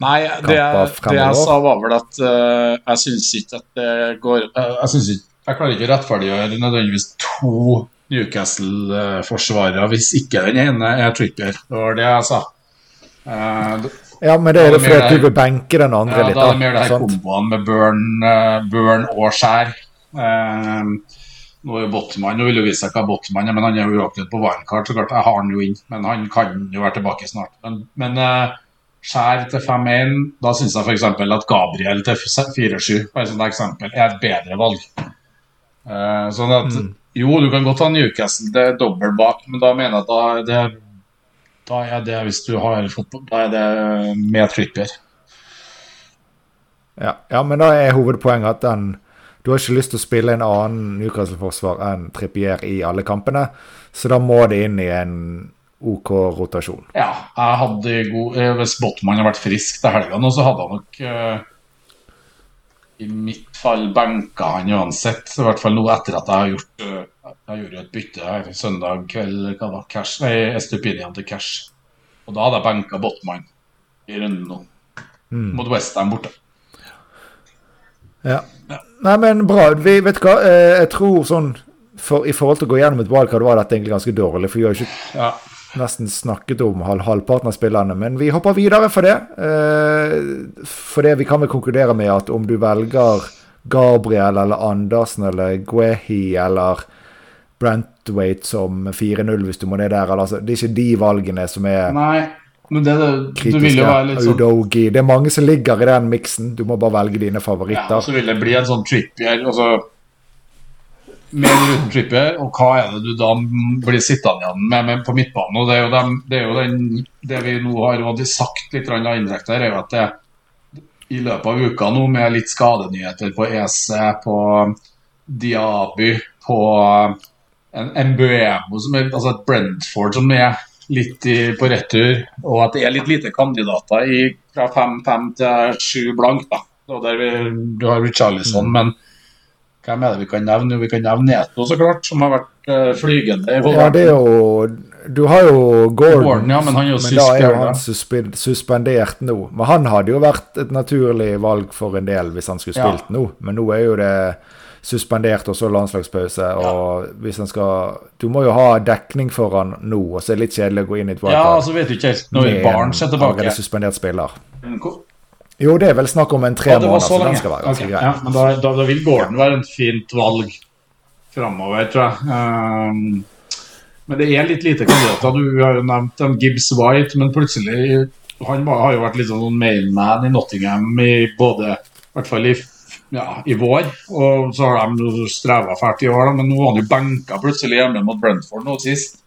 Nei, det, Kamper det jeg sa, var vel at uh, jeg syns ikke at det går Jeg, jeg, synes ikke, jeg klarer ikke å rettferdiggjøre nødvendigvis to Newcastle-forsvarere hvis ikke den ene er Trippier. Det var det jeg sa. Uh, Ja, men det er Ja, det fordi at du vil benke den andre Ja, litt. da er det mer det her komboen med burn, eh, burn og skjær. Eh, nå er Botman, nå vil jo vise seg hva Botman er, men han er jo uaktuell på wildcard, så klart jeg har han jo inn. Men han kan jo være tilbake snart. Men, men uh, skjær til 5-1, da syns jeg f.eks. at Gabriel til 4-7 bare som et eksempel, er et bedre valg. Uh, sånn at Mm. jo, du kan godt ha Newcastle, det er dobbelt bak, men da mener jeg at da det da er det hvis du har fotball, da er det med tripper. Ja, ja, men da er hovedpoenget at den Du har ikke lyst til å spille en annen Newcastle-forsvar enn Trippier i alle kampene, så da må det inn i en OK rotasjon. Ja, jeg hadde god eh, Hvis Botman hadde vært frisk til helga nå, så hadde han nok eh, i mitt fall benka han uansett. I hvert fall nå etter at jeg har gjort eh, Jeg gjorde jo et bytte her søndag kveld. Hva da? Cash, nei, Estupinian til Cash. Og da hadde jeg benka Botman i runden nå. Mot Westham borte. Ja. Nei, men bra. Vi, vet du hva, eh, jeg tror sånn for, I forhold til å gå gjennom et wildcard var dette egentlig ganske dårlig, for vi har jo ikke Ja. nesten snakket om halv, halvparten av spillerne, men vi hopper videre for det. Eh, for det vi kan vel konkludere med at om du velger Gabriel eller Andersen eller Guehi eller Brentwaite som 4-0 hvis du må ned der, eller, altså, det er ikke de valgene som er Nei, men det, det kritiske. sånn Udogi. Det er mange som ligger i den miksen. Du må bare velge dine Ja, favoritter. og så vil det bli en sånn trippier. Altså, med eller uten trippier, og hva er det du da blir sittende igjen med, med på midtbanen? og Det er jo, dem, det, er jo den, det vi nå har sagt litt indirekte, her, er jo at det i løpet av uka nå, med litt skadenyheter på EC, på Diaby, på en Mbuemo, som er altså et Brentford som er litt i, på retur, og at det er litt lite kandidater i fra 5-5 til 7 blank. da. Og der vi, du har Richarlison, mm. men hvem er det vi kan nevne? Vi kan nevne Neto, så klart, som har vært uh, flygende. Ja, det er jo Du har jo Gordon, Gordon ja, men, han er jo men da er jo han suspendert nå. Men han hadde jo vært et naturlig valg for en del hvis han skulle spilt ja. nå, men nå er jo det suspendert og så landslagspause. og ja. hvis han skal Du må jo ha dekning for han nå, og så er det litt kjedelig å gå inn i et valg. Ja, altså vet du ikke helt når Barents er tilbake. suspendert spiller. Jo, det er vel snakk om en tre ja, måneder, så den skal være ganske okay. grei. Ja, men da, da, da, vil Gordon være et fint valg framover, tror jeg. Um, men det er litt lite kandidater. Du har jo nevnt um, Gibbs White, men plutselig Han har jo vært litt sånn mailman i Nottingham i både i hvert fall i ja, i vår. Og så har de streva fælt i år, da, men nå var han jo benka plutselig hjemme mot Brentford nå sist.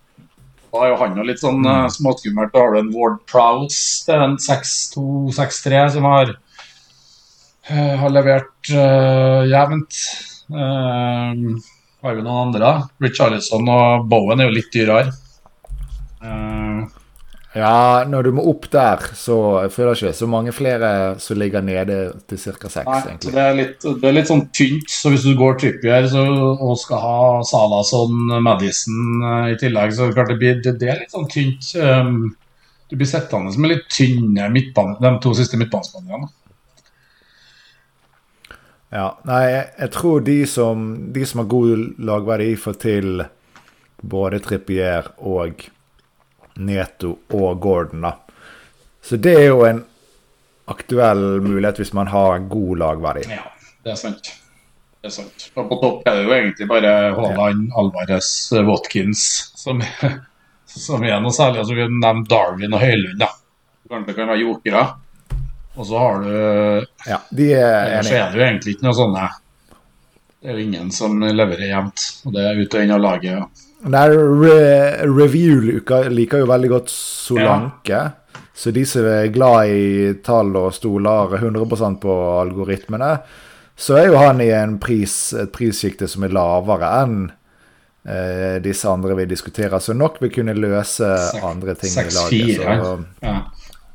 Da er jo han jo litt sånn uh, småskummelt. Da har du en Ward Prowse, det er en 6-2-6-3 som har, uh, har levert uh, jevnt. Uh, har vi noen andre? Richarlison og Bowen er jo litt dyrere. Uh, ja, når du må opp der, så jeg føler ikke så mange flere som ligger nede til ca. seks, egentlig. Det er, litt, det er litt sånn tynt, så hvis du går Trippier og skal ha Salason, Madison uh, i tillegg, så klart det, blir, det, det er litt sånn tynt. Um, du blir sittende med litt tynne midtbane, de to siste midtbanespillerne. Ja, nei, jeg, jeg tror de som, de som har god lagverdi, får til både Trippier og Neto og Gordon. da. Så det er jo en aktuell mulighet hvis man har god lagverdi. Ja, det er sant. Det er sant. Og på topp er det jo egentlig bare Haaland, ja. Alvarez, Watkins som, som er noe særlig. Altså, vi har nevnt Darwin og Høylund. da. Kanskje det kan være jokere. Og så har du Ja, de er enige. Så er det jo egentlig ikke noe sånne Det er jo ingen som leverer jevnt. Og det er ut og inn av laget. Ja. Re Review liker jo veldig godt Solanke. Ja. Så de som er glad i tall og stoler 100% på algoritmene, så er jo han i en pris, et prissjikte som er lavere enn eh, disse andre vi diskuterer. Så nok vil kunne løse 6, andre ting 6, i laget. så, ja.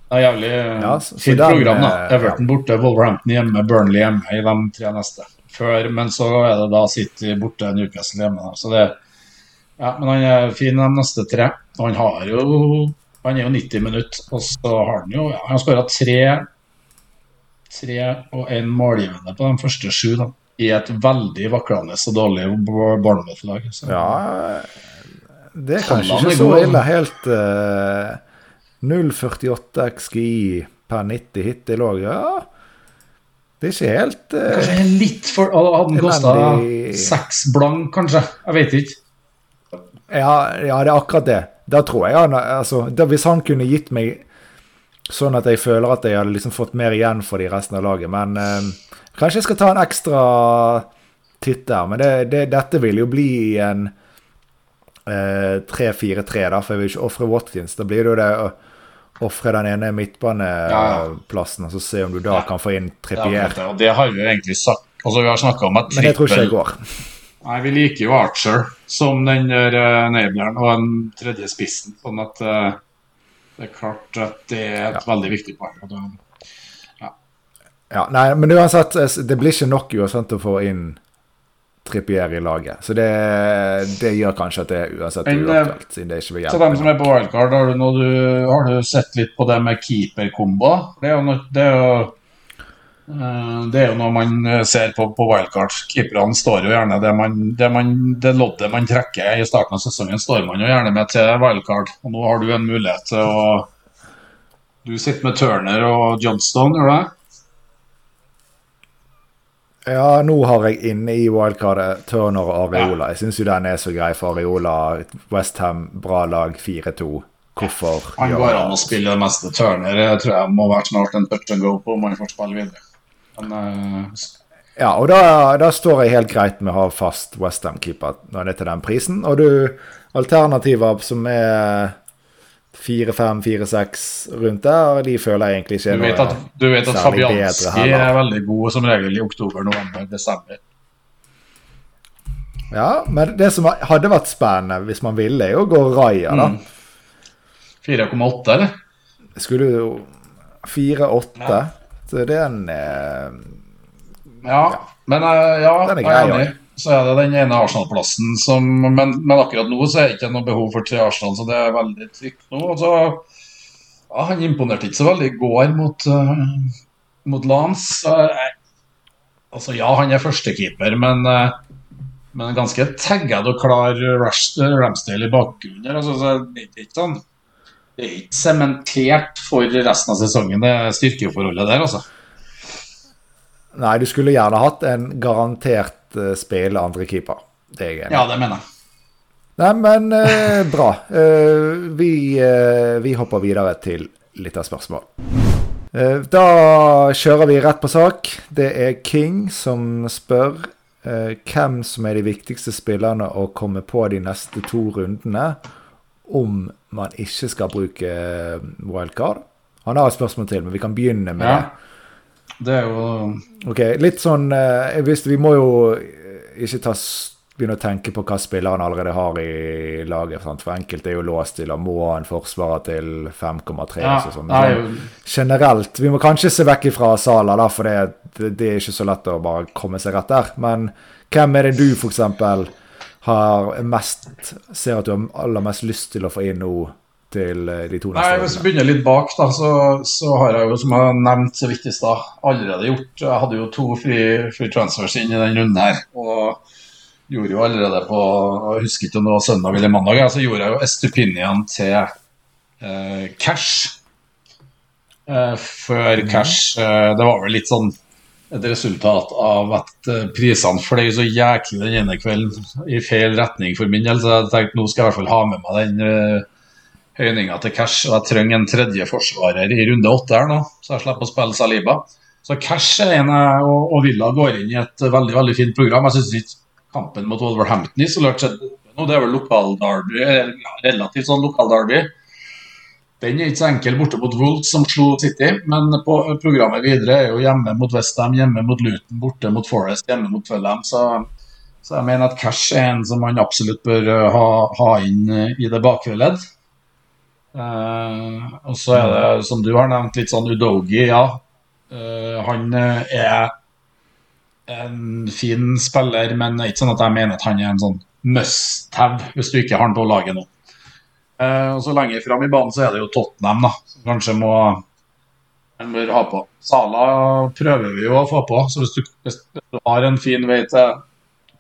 Det er jævlig ja, fint program. da. Everton ja. borte, Wolverhampton hjemme, Burnley hjemme i de tre neste. Før, men så er det da City borte, Newcastle hjemme. Så det er ja, men han er fin de neste tre. Han har jo Han er jo 90 minutter, og så har han jo ja, Han har skåra tre, tre og én målgivende på de første sju, da. I et veldig vaklende og dårlig Bournemouth-lag. Ja, det er kanskje ikke så ille. Helt uh, 0,48 XGI per 90 hittil òg. Ja. Det er ikke helt uh, Kanskje litt for Hadde den kosta seks blank, kanskje? Jeg vet ikke. Ja, ja, det er akkurat det. Da tror jeg han altså, Hvis han kunne gitt meg sånn at jeg føler at jeg hadde liksom fått mer igjen for de resten av laget. Men eh, kanskje jeg skal ta en ekstra titt der. Men det, det, dette vil jo bli en eh, 3-4-3, da, for jeg vil ikke ofre Watkins. Da blir det jo det å ofre den ene midtbaneplassen ja, ja. og så se om du da kan få inn Trippier. Ja, det har vi jo egentlig sagt. Altså, vi har snakka om at trippel Men det tror ikke jeg går. Nei, vi liker jo Archer som den der enableren og den tredje spissen. Sånn at uh, det er klart at det er et ja. veldig viktig poeng. Ja. ja. Nei, men uansett, eh, det blir ikke nok uansett å få inn Trippier i laget. Så det, det, gjør kanskje at det er uansett uaktuelt. siden det ikke vil hjelpe. Så dem som er på wildcard, har du, du, har du sett litt på det med keeperkomboer? Det er jo, det er jo Eh, det er jo noe man eh, ser på, på wildcard. Keeperne står jo gjerne det, man, det, man, det loddet man trekker i starten av sesongen, står man jo gjerne med til wildcard. Og nå har du en mulighet til å Du sitter med Turner og Johnstone, gjør du det? Ja, nå har jeg inne i wildcardet Turner og Areola. Jeg syns jo den er så grei for Areola. Westham, bra lag, 4-2. Hvorfor Han går an å spille det meste Turner. Jeg tror jeg må være snart en touch and go på om han får spille videre. Men, uh, ja, og da, da, står jeg helt greit med å ha fast Westham-keeper når det er til den prisen. Og du, alternativer som er 4-5-4-6 rundt der, de føler jeg egentlig ikke Du vet at, du vet at Fabianski er veldig god som regel i oktober, november, desember. Ja, men det som hadde vært spennende hvis man ville, er å gå Raja, da. Mm. 4,8, eller? Skulle jo 4-8. Ja. Det er eh, Ja, men eh, ja, Den er jeg er enig. Så er det den ene Arsenal-plassen som men, men akkurat nå så er det ikke noe behov for tre Arsenal, så det er veldig trygt nå. Og så, ja, han imponerte ikke så veldig i går mot, uh, mot Lance. Jeg- altså, ja, han er førstekeeper, men, uh, men ganske tagged og klar Ramsdale i bakgrunnen. Altså, så det er ikke sånn det er ikke sementert for resten av sesongen, det styrkeforholdet der, altså. Nei, du skulle gjerne hatt en garantert uh, Andre keeper Det. Ja, det mener jeg. Nei, men eh, bra. Eh, vi, eh, vi hopper videre til litt av Uh, da kjører vi rett på sak. Det er King som spør eh, hvem som er de viktigste spillerne å komme på de neste to rundene om man ikke skal bruke eh, wildcard. Han har et spørsmål til, men vi kan begynne med Ja. det. Det er jo Ok, litt sånn eh, jeg visste, Vi må jo eh, ikke ta, begynne å tenke på hva spilleren allerede har i laget. Sant? For enkelte er jo låst til å må ha en forsvarer til 5,3. ja, og sånn. det er jo Generelt. Vi må kanskje se vekk fra Sala, da, for det, det, det er ikke så lett å bare komme seg rett der. Men hvem er det du f.eks. har mest Ser at du har aller mest lyst til å få inn nå til eh, de to Nei, neste Hvis vi begynner litt bak, da, så, så har jeg jo, som jeg har nevnt så vidt i stad, allerede gjort Jeg hadde jo to free, free transfers inn i den runden her. Og gjorde jo allerede på Jeg husker ikke om det var søndag eller mandag, så gjorde jeg jo Estupinian til eh, cash. Eh, før cash eh, Det var vel litt sånn et resultat av at eh, prisene fløy så jæklig den ene kvelden i feil retning for min del. Så jeg tenkte nå skal jeg i hvert fall ha med meg den eh, høyninga til Cash. Og jeg trenger en tredje forsvarer i runde åtte her nå, så jeg slipper å spille Saliba. Så Cash er en jeg og, og Villa går inn i et veldig veldig fint program. Jeg syns ikke kampen mot Wolverhampton isolert sett det er vel lokal-derby, eh, relativt sånn lokal-derby. Den er ikke så enkel borte mot Wolves, som slo City, men på programmet videre er jo hjemme mot Westham, hjemme mot Luton, borte mot Forest, hjemme mot Fulham. Så, så jeg mener at Cash er en som man absolutt bør eh, ha, ha inn eh, i det bakre ledd. Uh, og så er det, som du har nevnt, litt sånn Udogi, ja. Uh, han er en fin spiller, men det er ikke sånn at jeg mener at han er en sånn must-have hvis du ikke har han på laget nå. Eh, og så lenger fram i banen så er det jo Tottenham, da, som kanskje må en bør ha på. Sala prøver vi jo å få på, så hvis du, hvis du har en fin vei til,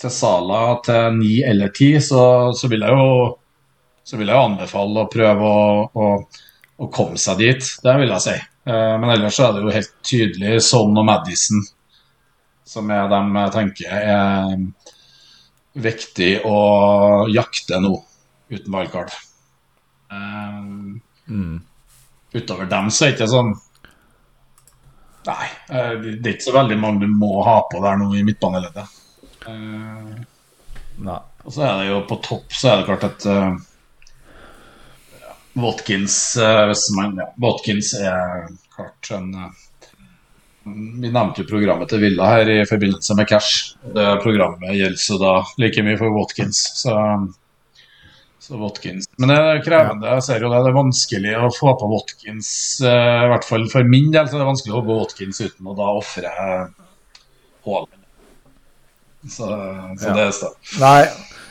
til Sala til ni eller ti, så, så, vil jeg jo, så vil jeg jo anbefale å prøve å, å, å komme seg dit. Det vil jeg si. Eh, men ellers så er det jo helt tydelig Son og Madison som er dem jeg tenker er viktig å jakte nå, uten wildcard. Um, Mm. utover dem så er det ikke sånn Nei, eh, det er ikke så veldig mange du må ha på der nå i midtbaneleddet. Eh, Nei. og så er det jo på topp så er det klart at uh, Watkins uh, man, ja, Watkins er klart en uh, Vi nevnte jo programmet til Villa her i forbindelse med Cash. Det programmet gjelder så da like mye for Watkins. Så, så Watkins. Men det er krevende. Jeg ser jo det, det er vanskelig å få på Watkins, eh, i hvert fall for min del, så er det vanskelig å få på Watkins uten å da ofre Haaland. Så, så Ja. det er det. Nei,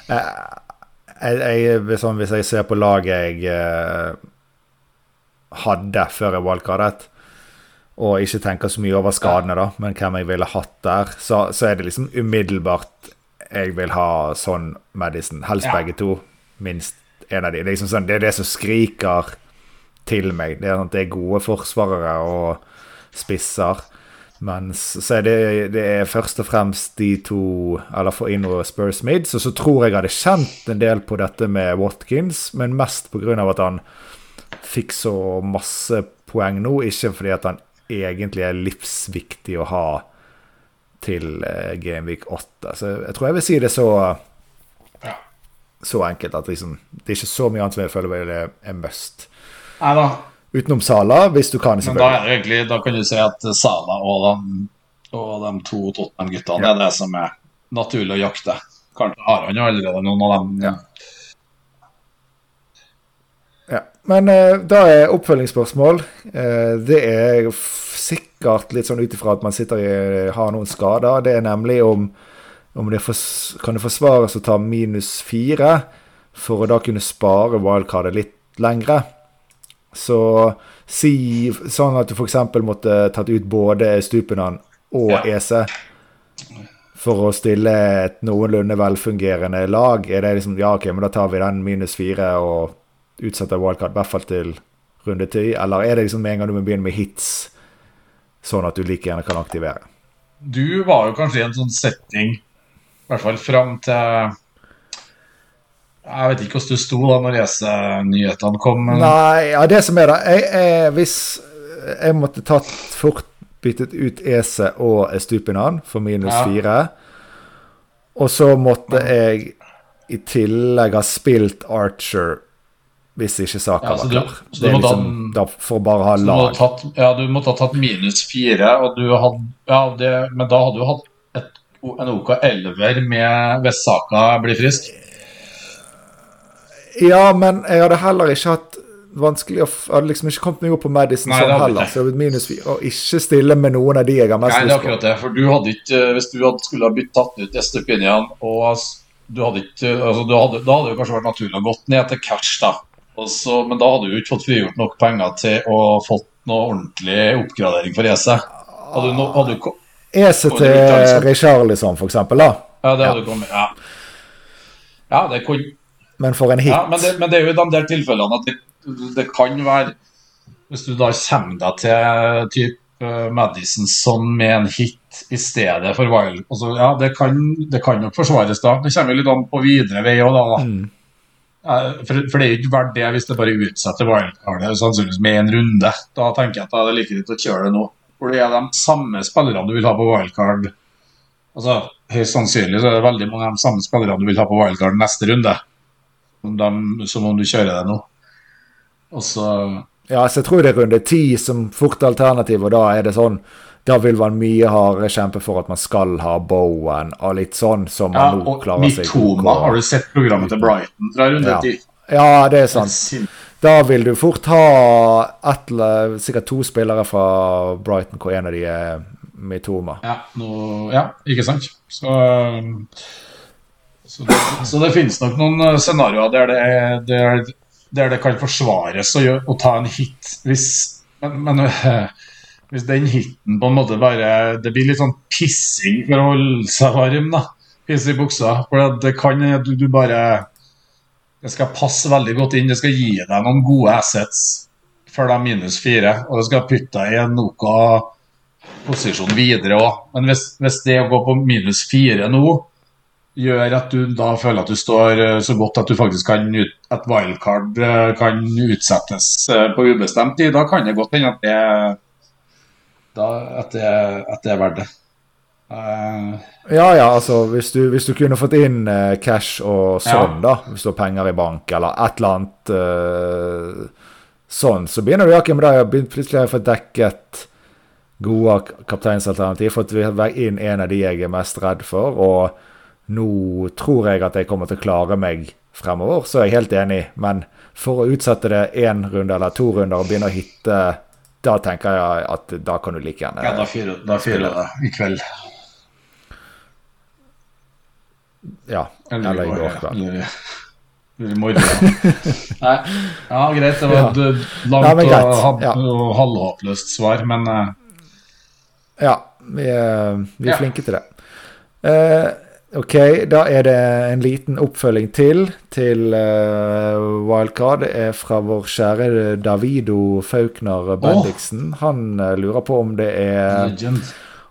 jeg, jeg, hvis, sånn, hvis jeg ser på laget jeg eh, hadde før jeg wildcardet, og ikke tenker så mye over skadene, da, men hvem jeg ville hatt der, så, så er det liksom umiddelbart jeg vil ha sånn Madison. Helst Ja. begge to. Minst en av de. Det er, liksom sånn, det er det som skriker til meg. Det er, sånn, det er gode forsvarere og spisser. Mens så er det, det er først og fremst de to Eller for Inro og Spurs Mids. Og så tror jeg jeg hadde kjent en del på dette med Watkins, men mest pga. at han fikk så masse poeng nå. Ikke fordi at han egentlig er livsviktig å ha til eh, Gameweek 8. Så jeg tror jeg vil si det så. Så enkelt at liksom, det er ikke så mye annet som jeg føler vel er er must. Neida. Utenom Sala, hvis du kan, Men da er det egentlig, da kan du si at Sala og de, og de to Tottenham-guttene Ja. er det som er naturlig å jakte. Kanskje har han jo allerede noen av dem. Ja. Ja. Men eh, da er oppfølgingsspørsmål. Eh, det er f- sikkert litt sånn ut ifra at man sitter i, har noen skader. Det er nemlig om, om det fors, kan det forsvares å ta minus fire for å da kunne spare wildcardet litt lengre. Så si sånn at du f.eks. måtte tatt ut både Stupinan og Ja. EC for å stille et noenlunde velfungerende lag. Er det liksom Ja, OK, men da tar vi den minus fire og utsetter wildcard i hvert fall til runde ti? Eller er det liksom med en gang du må begynne med hits, sånn at du like gjerne kan aktivere? Du var jo kanskje i en sånn setting, i hvert fall fram til Jeg vet ikke hvordan du sto da når EC-nyhetene kom. Men Nei, ja, det som er da jeg, jeg, Hvis jeg måtte tatt fort byttet ut Ese og Estupinan for minus Ja. fire, og så måtte jeg i tillegg ha spilt Archer hvis ikke saka Ja, var klar. så Det du er liksom da for å bare ha lag. du tatt, ja, du måtte ha tatt minus fire, og du hadde Ja, det, men da hadde du hatt en OK 11 med hvis Saka blir frisk. Ja, men jeg hadde heller ikke hatt vanskelig å Jeg hadde liksom ikke kommet meg opp på Madison Nei, sånn heller. Så det hadde minus fire. Og ikke stille med noen av de jeg har mest Nei, det er akkurat det. For du hadde ikke Hvis du hadde, skulle ha blitt tatt ut Estepinian og du hadde ikke altså, du hadde, Da hadde det kanskje vært naturlig å gått ned til cash, da. Også, men da hadde du ikke fått frigjort nok penger til å fått noe ordentlig oppgradering for EC. Hadde du, no, hadde du, Ese til Richarlison, for eksempel, da. ja, det hadde Ja. kommet. Ja. ja, det kunne Men for en hit. Ja, men det, men det er jo i de der tilfellene at det, det kan være Hvis du da kommer deg til typ eh, Madison sånn med en hit i stedet for wild altså, Ja, det kan, det kan nok forsvares da. Det kommer litt an på videre vei òg, da. Mm. Eh, For, for det er ikke verdt det hvis det bare utsetter wildcardet sannsynligvis med en runde. Da tenker jeg at da er det like greit å kjøre det nå. For det er de samme spillerne du vil ha på wildcard. Altså, Høyst sannsynlig så er det veldig mange av de samme spillerne du vil ha på wildcard neste runde. Som, dem- som om du kjører det nå. Og så Ja, så jeg tror det er runde ti som fort alternativ, og da er det sånn Da vil man mye hardere kjempe for at man skal ha Bowen og litt sånn som Ja, man nå klarer seg Mitoma, har du sett programmet til Brighton fra runde Ja. 10? Ja, det er sant. Da vil du fort ha et, sikkert to spillere fra Brighton hvor en av de er Mitoma. Ja, no, ja, ikke sant? Så, så, det, så det finnes nok noen eh, scenarioer der det, er, der, der det kan forsvares å, gjøre, å ta en hit hvis Men, men eh, hvis den hiten på en måte bare Det blir litt sånn pissing for å holde seg varm, da. Pisse i buksa. For det kan du, du bare Det skal passe veldig godt inn. Det skal gi deg noen gode assets for de minus fire. Og det skal putte deg i en noe posisjon videre òg. Men hvis, hvis det å gå på minus fire nå gjør at du da føler at du står eh, så godt at du faktisk kan ut, at wildcard eh, kan utsettes eh, på ubestemt tid, da kan det godt hende at det, da, at det, at det er verdt det. Eh, Ja, ja, altså hvis du, hvis du kunne fått inn uh, cash og sånn, da, hvis du har penger i bank eller et eller annet uh, sånn, så begynner du Jakim, da jeg plutselig har jeg fått dekket gode kapteinsalternativ, fått inn en av de jeg er mest redd for, og nå tror jeg at jeg kommer til å klare meg fremover, så er jeg helt enig, men for å utsette det én runde eller to runder og begynne å hitte, da tenker jeg at da kan du like gjerne ja, da fyrer det i kveld. Ja, eller i går kveld. Eller, eller i morgen. Nei, ja, greit. Det var Ja. et langt Ja, og, Ja. og halvhåpløst svar, men uh... Ja, vi er, vi er flinke til det. Uh, ok, da er det en liten oppfølging til til uh, Wildcard. Det er fra vår kjære Davido Faulkner Bendiksen. Han eh, lurer på om det er legend.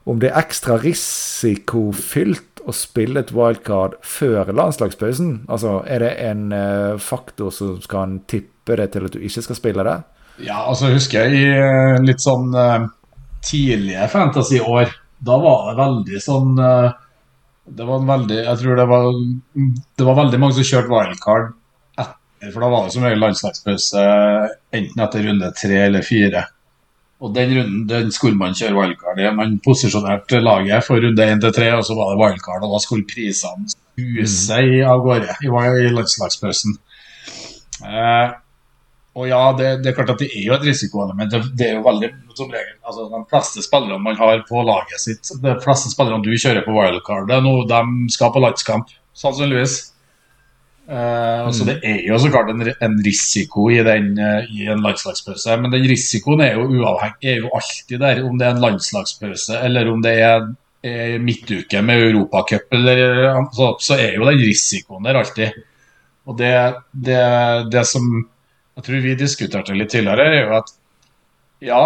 om det er ekstra risikofylt å spille et wildcard før landslagspausen. Altså, er det en eh, faktor som kan tippe det til at du ikke skal spille det? Ja, altså husker jeg i eh, litt sånn eh, tidlige fantasy-år, da var det veldig sånn Det var en veldig Jeg tror det var Det var veldig mange som kjørte wildcard etter, for da var det som regel landslagspause enten etter runde tre eller fire. Og den runden den skulle man kjøre wildcard i. Man posisjonerte laget for runde én til tre, og så var det wildcard, og da skulle prisene huse i- av gårde i, i landslagspausen. Eh, og ja, det, det, er klart at det er jo et risikoelement. Det, det er jo veldig som regel, altså De fleste spillerne man har på laget sitt, de fleste spillerne du kjører på wildcard, det er noe de skal på landskamp, sannsynligvis. Uh, altså mm. Det er jo så klart en, en risiko i, den, uh, i en landslagspause, men den risikoen er jo uavhengig, er jo alltid der. Om det er en landslagspause eller om det er, er midtuke med Europacup, så, så er jo den risikoen der alltid. Og det, det, det som jeg tror vi diskuterte litt tidligere, er jo at ja,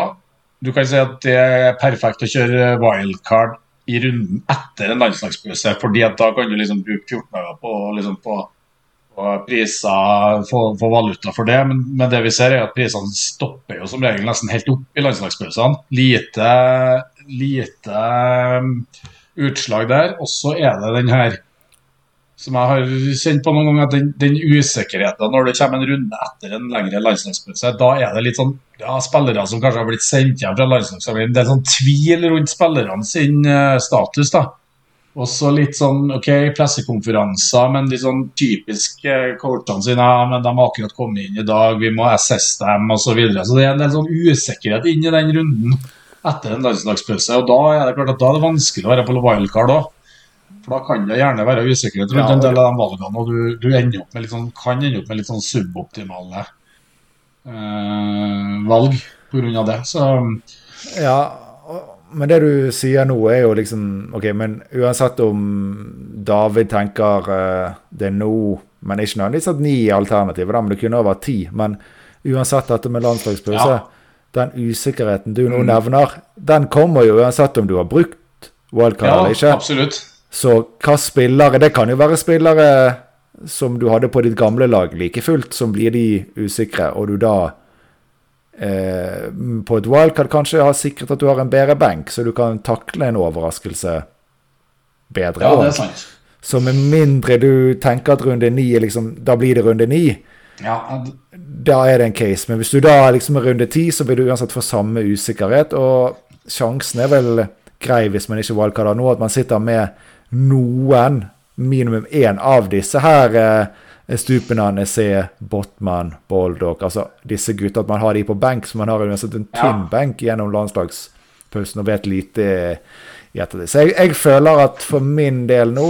du kan si at det er perfekt å kjøre wildcard i runden etter en landslagspause, fordi at da kan du liksom bruke 14 dager på, liksom på priser, få, få, valuta for det. Men, men, det vi ser er at prisene stopper jo som regel nesten helt opp i landslagspausene. Lite, lite um, utslag der. Og så er det den her som jeg har kjent på noen ganger, den, den, usikkerheten når det kommer en runde etter en lengre landslagspause, da er det litt sånn ja, spillere som kanskje har blitt sendt hjem fra landslagssamlingen. Det er sånn tvil rundt spillerne sin uh, status. da. Også litt sånn ok, pressekonferanser, men de sånn typiske coachene sine. Ja, men de har akkurat kommet inn i dag, vi må assess dem osv. Så, videre. så det er en del sånn usikkerhet inn i den runden etter en landslagspause. Og da er det klart at da er det vanskelig å være på wildcard òg. For da kan det gjerne være usikkerhet rundt ja, en del av de valgene, og du, du ender opp med litt sånn, kan ende opp med litt sånn suboptimale eh, valg pga. det. Så Ja, men det du sier nå, er jo liksom OK, men uansett om David tenker uh, det er nå, men ikke nødvendigvis at ni er alternativet, men det kunne vært ti. Men uansett dette med landslagspause, ja. den usikkerheten du nå mm. nevner, den kommer jo uansett om du har brukt wildcard ja, eller ikke. Absolutt. Så hva spillere Det kan jo være spillere som du hadde på ditt gamle lag like fullt, som blir de usikre, og du da eh, på et wildcard kanskje har sikret at du har en bedre benk, så du kan takle en overraskelse bedre. Ja, det er sant. Så med mindre du tenker at runde ni liksom, Da blir det runde ni. Ja, da er det en case. Men hvis du da liksom er runde ti, så vil du uansett få samme usikkerhet. Og sjansen er vel grei hvis man ikke wildcarder nå, at man sitter med noen, minimum én av disse her eh, Stupenane, C, Botman, Boldock Altså disse gutta, at man har de på benk, så man har uansett en tynn ja. benk gjennom landslagspausen og vet lite i ettertid. Så jeg, jeg, føler at for min del nå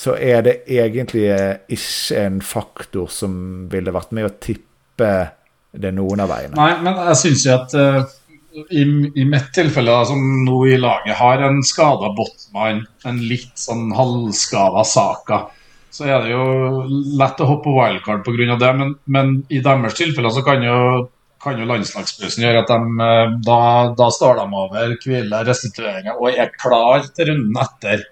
så er det egentlig ikke en faktor som ville vært med å tippe det noen av veiene. Nei, men jeg syns jo at uh i, i mitt tilfelle, som nå i laget har en skada Botman, en litt sånn halvskada Saka, så er det jo lett å hoppe på wildcard pga. det. Men, men, i deres tilfeller så kan jo, kan jo landslagspausen gjøre at de eh, da, da står de over hvile, restitueringer og er klar til runden etter.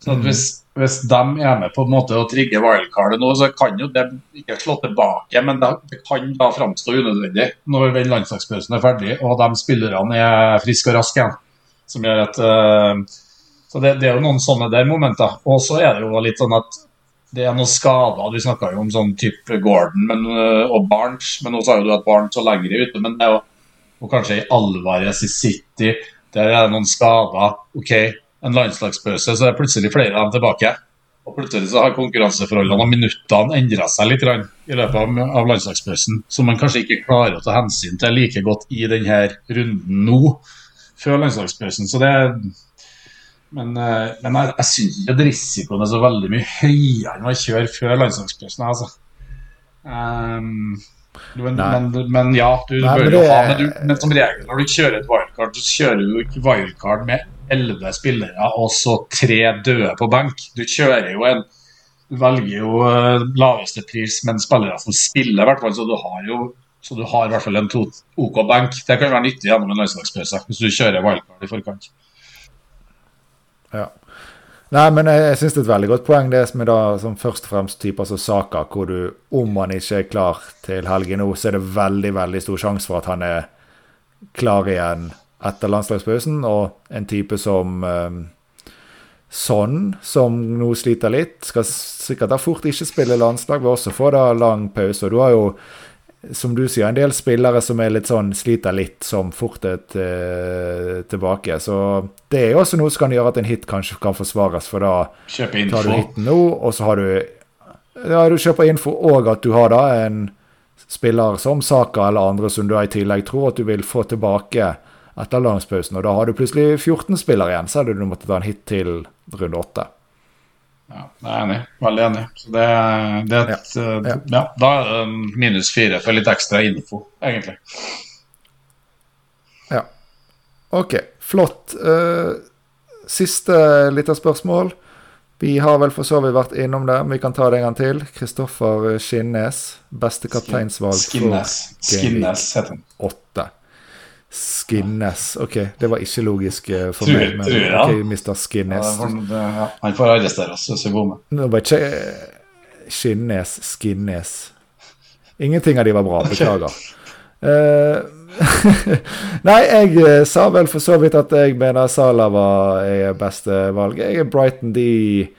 Så mm. hvis, hvis de er med på en måte å trigge wildcardet nå, så kan jo det ikke slå tilbake. Men det, det kan da framstå unødvendig når den landslagspausen er ferdig og de spillerne er friske og raske igjen. Som gjør at uh, Så det, det, er jo noen sånne der momenter. Og så er det jo litt sånn at det er noen skader. Vi snakka jo om sånn type Gordon men, uh, og Barnes, men nå sa jo du at Barnes var lenger ute. Men det er jo og kanskje i Alvarez i City, der er det noen skader. ok, en landslagspause, så er plutselig flere av dem tilbake. Og plutselig så har konkurranseforholdene og minuttene endra seg litt grann, i løpet av landslagspausen, som man kanskje ikke klarer å ta hensyn til like godt i denne runden nå, før landslagspausen. Så det men, eh, men jeg, jeg syns ikke at risikoen er så veldig mye høyere enn å kjøre før landslagspausen. Altså. Um, men, men, men, ja, du Nei, bør jo ha men, du, men som regel når du kjører et wildcard, så kjører du ikke wildcard med elleve spillere og så tre døde på benk. Du kjører jo en Du velger jo uh, laveste pris, men spillere som spiller, i hvert fall. Så du har jo så du har i hvert fall en to, OK benk. Det kan være nyttig gjennom en landslagspause hvis du kjører wildcard i forkant. Ja. Nei, men jeg, jeg syns det er et veldig godt poeng, det som er da som først og fremst typer som Saka, hvor du, om han ikke er klar til helgen nå, så er det veldig, veldig stor sjanse for at han er klar igjen etter landslagspausen, og en type som um, Sånn, som nå sliter litt, skal sikkert da fort ikke spille landslag, vil også få da lang pause. Og du har jo, som du sier, en del spillere som er litt sånn, sliter litt, som fort er tilbake. Så det er jo også noe som kan gjøre at en hit kanskje kan forsvares, for da tar du hiten nå, og så har du ja, du kjøper info, og at du har da en spiller som Saka eller andre som du i tillegg tror at du vil få tilbake etter langspausen, Og da har du plutselig 14 spillere igjen, så hadde du måttet ta en hit til runde 8. Ja, jeg er enig. Veldig enig. Så det, det er et, ja. Ja. ja. Da er det minus fire for litt ekstra info, egentlig. Ja. OK, flott. Uh, siste lite spørsmål. Vi har vel for så vidt vært innom det, men vi kan ta det en gang til. Kristoffer Skinnes, beste kapteinsvalg Skinnes. Skinnes heter han. Åtte. Skinnes. OK, det var ikke logisk eh, for tror, meg, men tror, ja. OK, Mr. Skinnes. Ja, han får arrestere oss hvis vi med. Nå var ikke Skinnes, Skinnes Ingenting av de var bra. Beklager. Uh, Nei, jeg sa vel for så vidt at jeg mener Sala var beste valg. Jeg er Brighton, de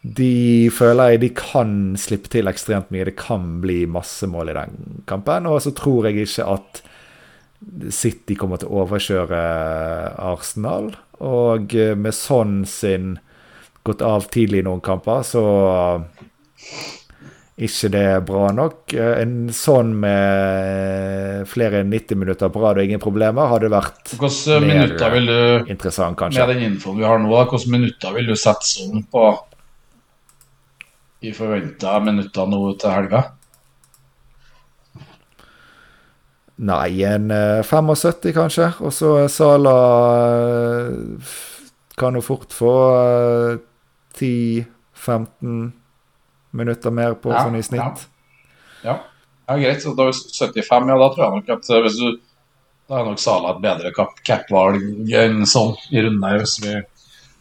De føler jeg de kan slippe til ekstremt mye. Det kan bli masse mål i den kampen. Og så tror jeg ikke at City kommer til å overkjøre Arsenal. Og med sånn sin gått av tidlig i noen kamper, så ikke det er bra nok. En sånn med flere enn 90 minutter på rad og ingen problemer hadde vært mer du, interessant, kanskje. Med den infoen vi har nå, hvilke minutter vil du sette sånn på i forventa minutter nå til helga? Nei, en 75 eh, kanskje. Og så Sala eh, kan jo fort få 10-15 eh, minutter mer på ja, sånn i snitt. Ja. ja. ja greit. Så da 75, ja, da tror jeg nok at hvis du Da er nok Sala et bedre cap-valg enn sånn i runden her, hvis vi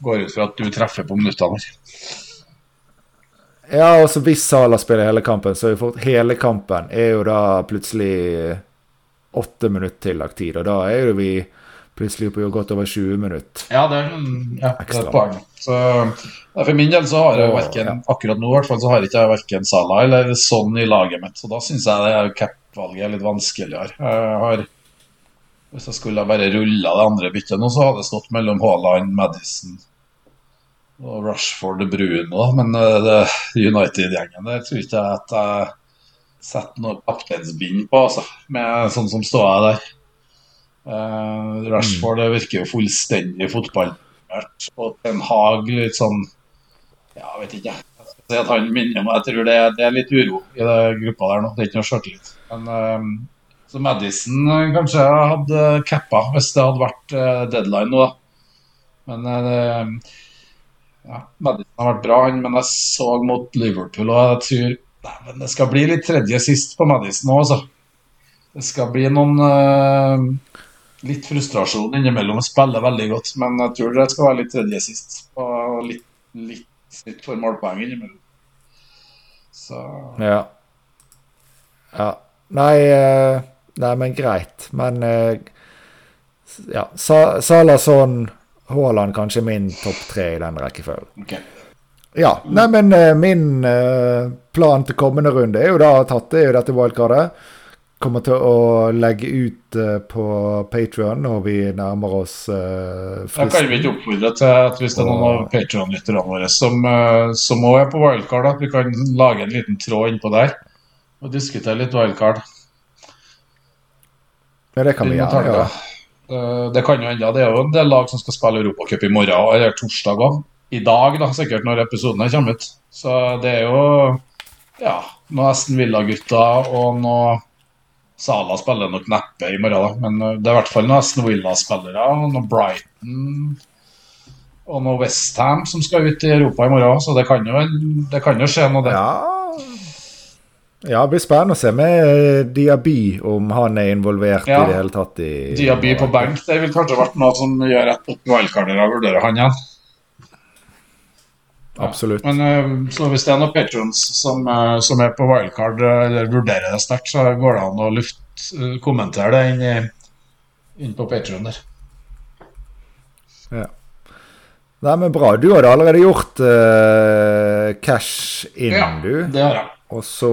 går ut fra at du treffer på minuttene Ja, og så hvis Sala spiller hele kampen, så er jo fort hele kampen er jo da plutselig åtte minutter tillagt tid. Og da er jo vi plutselig på godt over 20 minutter. Ja, det er, ja, det er et poeng. Så, for min del så har jeg verken, akkurat nå i hvert fall, så har jeg ikke jeg verken Sala eller sånn i laget mitt. Så da syns jeg det cap-valget er litt vanskeligere. Jeg har, hvis jeg skulle bare rulla det andre byttet nå, så hadde det stått mellom Haaland, Madison og Rushford og Bruno. Men uh, United-gjengen der tror ikke jeg at jeg sette noe kapteinsbind på, altså. Med sånn som ståa der. Uh, Rashford det virker jo fullstendig fotballert. Og Ten Hag litt sånn Ja, vet ikke. Jeg skal si at han minner meg. Jeg tror det, det, er litt uro i det gruppa der nå. Det er ikke noe sjøltillit. Men uh, så Madison uh, kanskje hadde cappa hvis det hadde vært uh, deadline nå, da. Men ja, Madison har vært bra, men jeg så mot Liverpool, og jeg tror Nei, men det skal bli litt tredje sist på Madison nå, altså. Det skal bli noen uh, Litt frustrasjon innimellom. Spiller veldig godt, men jeg tror det skal være litt tredje sist. Og litt, litt litt for målpoeng innimellom. Så Ja. Ja. Nei, uh, nei men greit. Men uh, ja. Sa Salason, Haaland kanskje min topp tre i den rekkefølgen. Okay. Ja. Nei, men uh, min uh, plan til kommende runde er jo da tatt, det er jo dette wildcardet. Kommer til å legge ut uh, på Patrion når vi nærmer oss. Da kan vi ikke oppfordre til at hvis det er noen av Patrion-lytterne våre som, som også er på wildcard, at vi kan lage en liten tråd innpå der og diskutere litt wildcard. Ja, det kan vi gjøre. Ja. Det kan jo enda, det er jo en del lag som skal spille Europacup i morgen eller torsdag òg i dag, da, sikkert når episoden er kommet ut. Så det er jo ja, noe Esten Villa-gutter og noe Sala spiller nok neppe i morgen, da. Men eh, det er i hvert fall noen Aston Villa-spillere og noe Brighton og noe Westham som skal ut i Europa i morgen. Så det kan jo, det kan jo skje noe, det. Ja. ja, det blir spennende å se med Diaby, om han er involvert ja. i det hele tatt. I, Diaby på benk, det vil kanskje vært noe som gjør at wildcardere vurderer han igjen. Absolutt. Men uh, så hvis det er noen patrons som, uh, som, er på wildcard uh, eller vurderer det sterkt, så går det an å luft, kommentere det inn, inn på Patron der. Ja. Nei, men bra. Du hadde allerede gjort cash in, ja, du. Det har jeg. Og så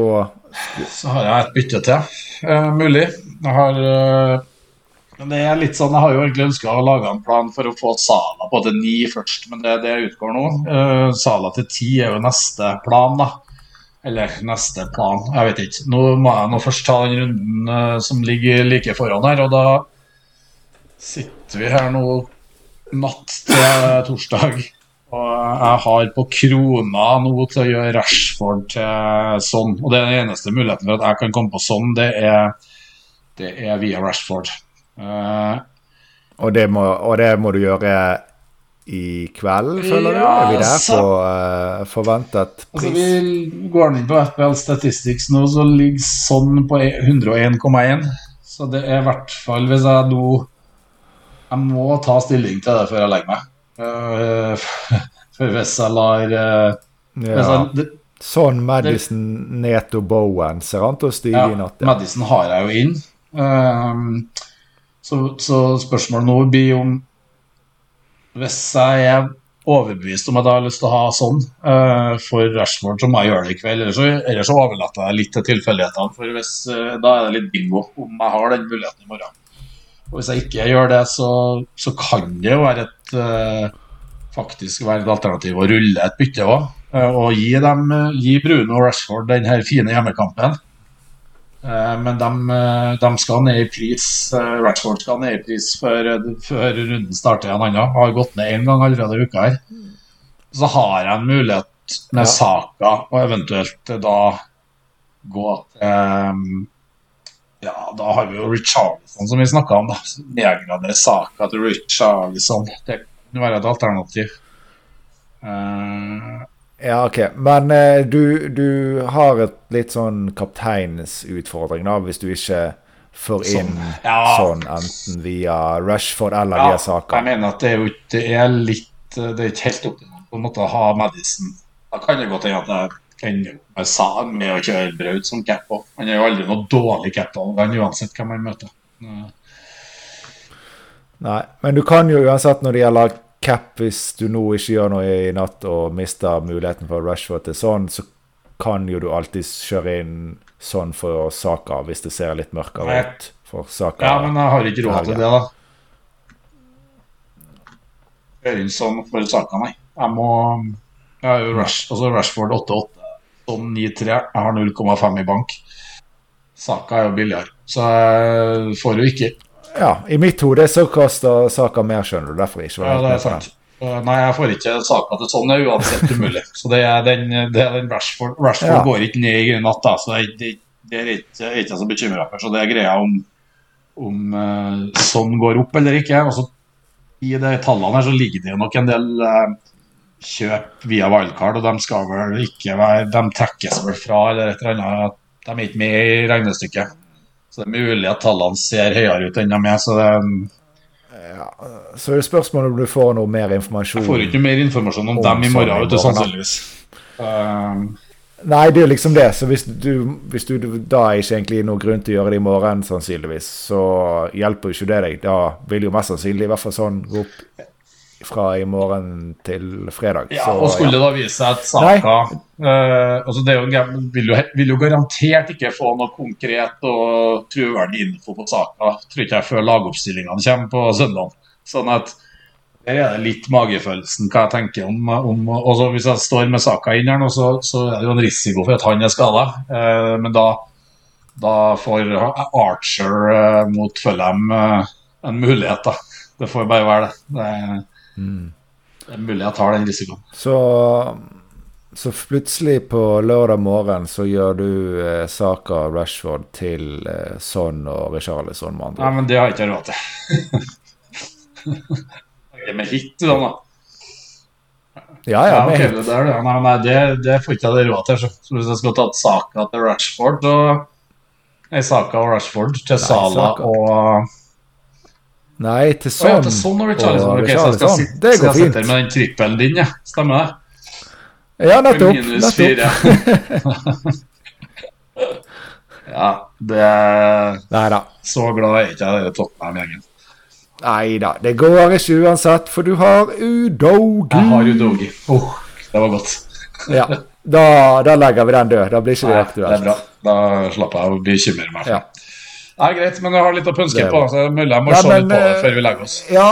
Så har jeg et bytte til, mulig. Jeg har men det er litt sånn, Jeg har jo egentlig ønska å lage en plan for å få Sala på til ni først, men det, det utgår nå. Uh, Sala til ti er jo neste plan, da. Eller neste plan, jeg vet ikke. Nå må jeg nå først ta den runden uh, som ligger like foran her, og da sitter vi her nå natt til torsdag. Og jeg har på krona nå til å gjøre Rashford til sånn. Og det er den eneste muligheten for at jeg kan komme på sånn, det er, det er via Rashford. Eh, Og det må, og det må du gjøre i kveld, føler du? Er vi der så- på uh, forventet Altså, pris? vi går inn på FBL Statistics nå, så ligger sånn på 101,1. Så det er i hvert fall hvis jeg nå Jeg må ta stilling til det før jeg legger meg. Uh, for hvis jeg lar uh, Ja. jeg, det, Sånn Madison, Neto, Bowen ser an til å stige ja, i natt. Ja. Madison har jeg jo inn. Ehm, så, så spørsmålet nå blir om Hvis jeg er overbevist om at jeg har lyst til å ha sånn uh, for Rashford, så må jeg gjøre det i kveld. Ellers så, så overlater jeg litt til tilfeldighetene. For hvis, uh, da er det litt bingo om jeg har den muligheten i morgen. Og hvis jeg ikke gjør det, så, så kan det jo være et uh, faktisk være et alternativ å rulle et bytte òg. Og gi, dem, gi Bruno og Rashford den her fine hjemmekampen. Eh, Men de, eh, de skal ned i pris. Ratchford skal ned i pris før, før runden starter igjen. Han har gått ned én gang allerede i uka her. Så har jeg en mulighet med Ja. Saka, og eventuelt da gå til eh, Ja, da har vi jo Richarlison, som vi snakka om. da Nedgradere Saka til Richarlison. Det kan være et alternativ. Eh, Ja, ok. Men eh, du, du har et litt sånn kapteinsutfordring, da, hvis du ikke får Sånn. inn Ja. sånn enten via Rushford eller Ja, via Saka. Jeg mener at det er jo ikke det er litt Det er ikke helt optimalt på en måte å ha Madison. Da kan det godt hende at jeg kan med sa med å kjøre Braut som cap òg. Han er jo aldri noe dårlig cap-valg uansett hvem han møter. Nei, men du kan jo uansett når det gjelder cap, hvis du nå ikke gjør noe i natt og mister muligheten for Rashford til sånn, så kan jo du alltid kjøre inn sånn for Saka hvis det ser litt mørkere ut for Saka. Ja, men jeg har ikke råd til det, da. Gjøre inn sånn for saka, nei. Jeg må Jeg har jo Rash, altså Rashford 8-8, sånn 9-3. Jeg har 0,5 i bank. Saka er jo billigere, så jeg får jo ikke Ja, i mitt hode så koster Saka mer, skjønner du. Derfor ikke Ja, det er sant. Nei, jeg får ikke saka til sånn, det er uansett umulig. Så det er den, det er den Rashford Rashford Ja. går ikke ned i natt, da, så det, det, det er ikke, ikke så bekymra for. Så det er greia om, om uh, sånn går opp eller ikke. Og så I de tallene her så ligger det nok en del uh, kjøp via wildcard, og de skal vel ikke være De trekkes vel fra eller et eller annet. De er ikke med i regnestykket. Så det er mulig at tallene ser høyere ut enn de er. så det er... Så er det spørsmålet om du får noe mer informasjon. Jeg får ikke mer informasjon om Om dem i morgen, vet du, sannsynligvis. Um, Nei, det er liksom det. Så hvis du, hvis du da ikke egentlig noen noe grunn til å gjøre det i morgen, sannsynligvis, så hjelper jo ikke det deg. Da vil jo mest sannsynlig i hvert fall sånn gå opp fra i morgen til fredag. ja, så, og skulle ja. da vise seg at Saka eh, altså det er jo, vil, jo, vil jo garantert ikke få noe konkret og troverdig info på Saka, tror ikke jeg, før lagoppstillingene kommer på søndag. Sånn at der er det litt magefølelsen hva jeg tenker om, om og så Hvis jeg står med Saka inn her nå, så, så er det jo en risiko for at han er skada. Eh, men da, da får Archer eh, mot Fulham eh, en mulighet, da. Det får bare være det. det er, Mm. det er mulig jeg tar den risikoen. Så, så plutselig på lørdag morgen så gjør du eh, Saka Rashford til eh, Son og Richarlison med andre Nei, men det har jeg ikke råd til. Med hit, sånn, da. Ja, ja, ok, med, det, er det. Nei, nei, det, det får ikke jeg råd til. Så hvis jeg skulle tatt Saka til Rashford, så er Saka og Rashford til Sala og Nei, til sånn, ja, til sånn og Richarlison. og Ok, så jeg skal sitte, Det skal går sitte fint. med den trippelen din, ja. Stemmer det? Ja, nettopp. Minus fire. ja, det er Så glad er ikke jeg i Tottenham-gjengen. Nei da. Det går ikke uansett, for du har Udogi. Jeg har Udogi. Oh, det var godt. Ja. Da, da legger vi den død. Da blir ikke det det er aktuelt. bra. Da slapper jeg å bekymre meg. Ja. Nei, greit, men jeg har litt å pønske på. Så mulig jeg må Nei, se litt på det eh, før vi legger oss. ja,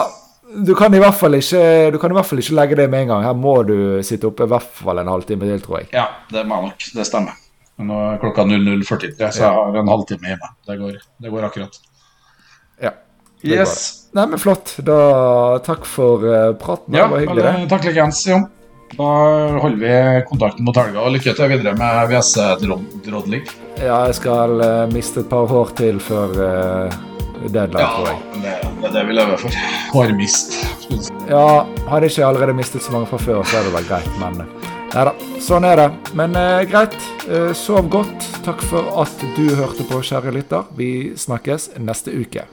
du kan, i hvert fall ikke, du kan i hvert fall ikke legge det med en gang. Her må du sitte oppe i hvert fall en halvtime til, tror jeg. Ja, det må jeg nok. Det stemmer. Nå er klokka 00.43, så jeg har en halvtime hjemme. Det går, det går akkurat. Ja. Yes. Nei, men flott. Da takk for eh, praten. Ja, det var hyggelig, det. takk likeens, Jon. Da holder vi kontakten mot helga, og lykke til videre med WC-drodling. Ja, jeg skal uh, miste et par hår til før uh, deadline, Ja, tror jeg. det, det er det vi lever for. Hårmist. Ja, hadde ikke allerede mistet så mange fra før, så er det vel greit, men eh, Nei da, sånn er det. Men uh, greit. Sov godt. Takk for at du hørte på, kjære lytter. Vi snakkes neste uke.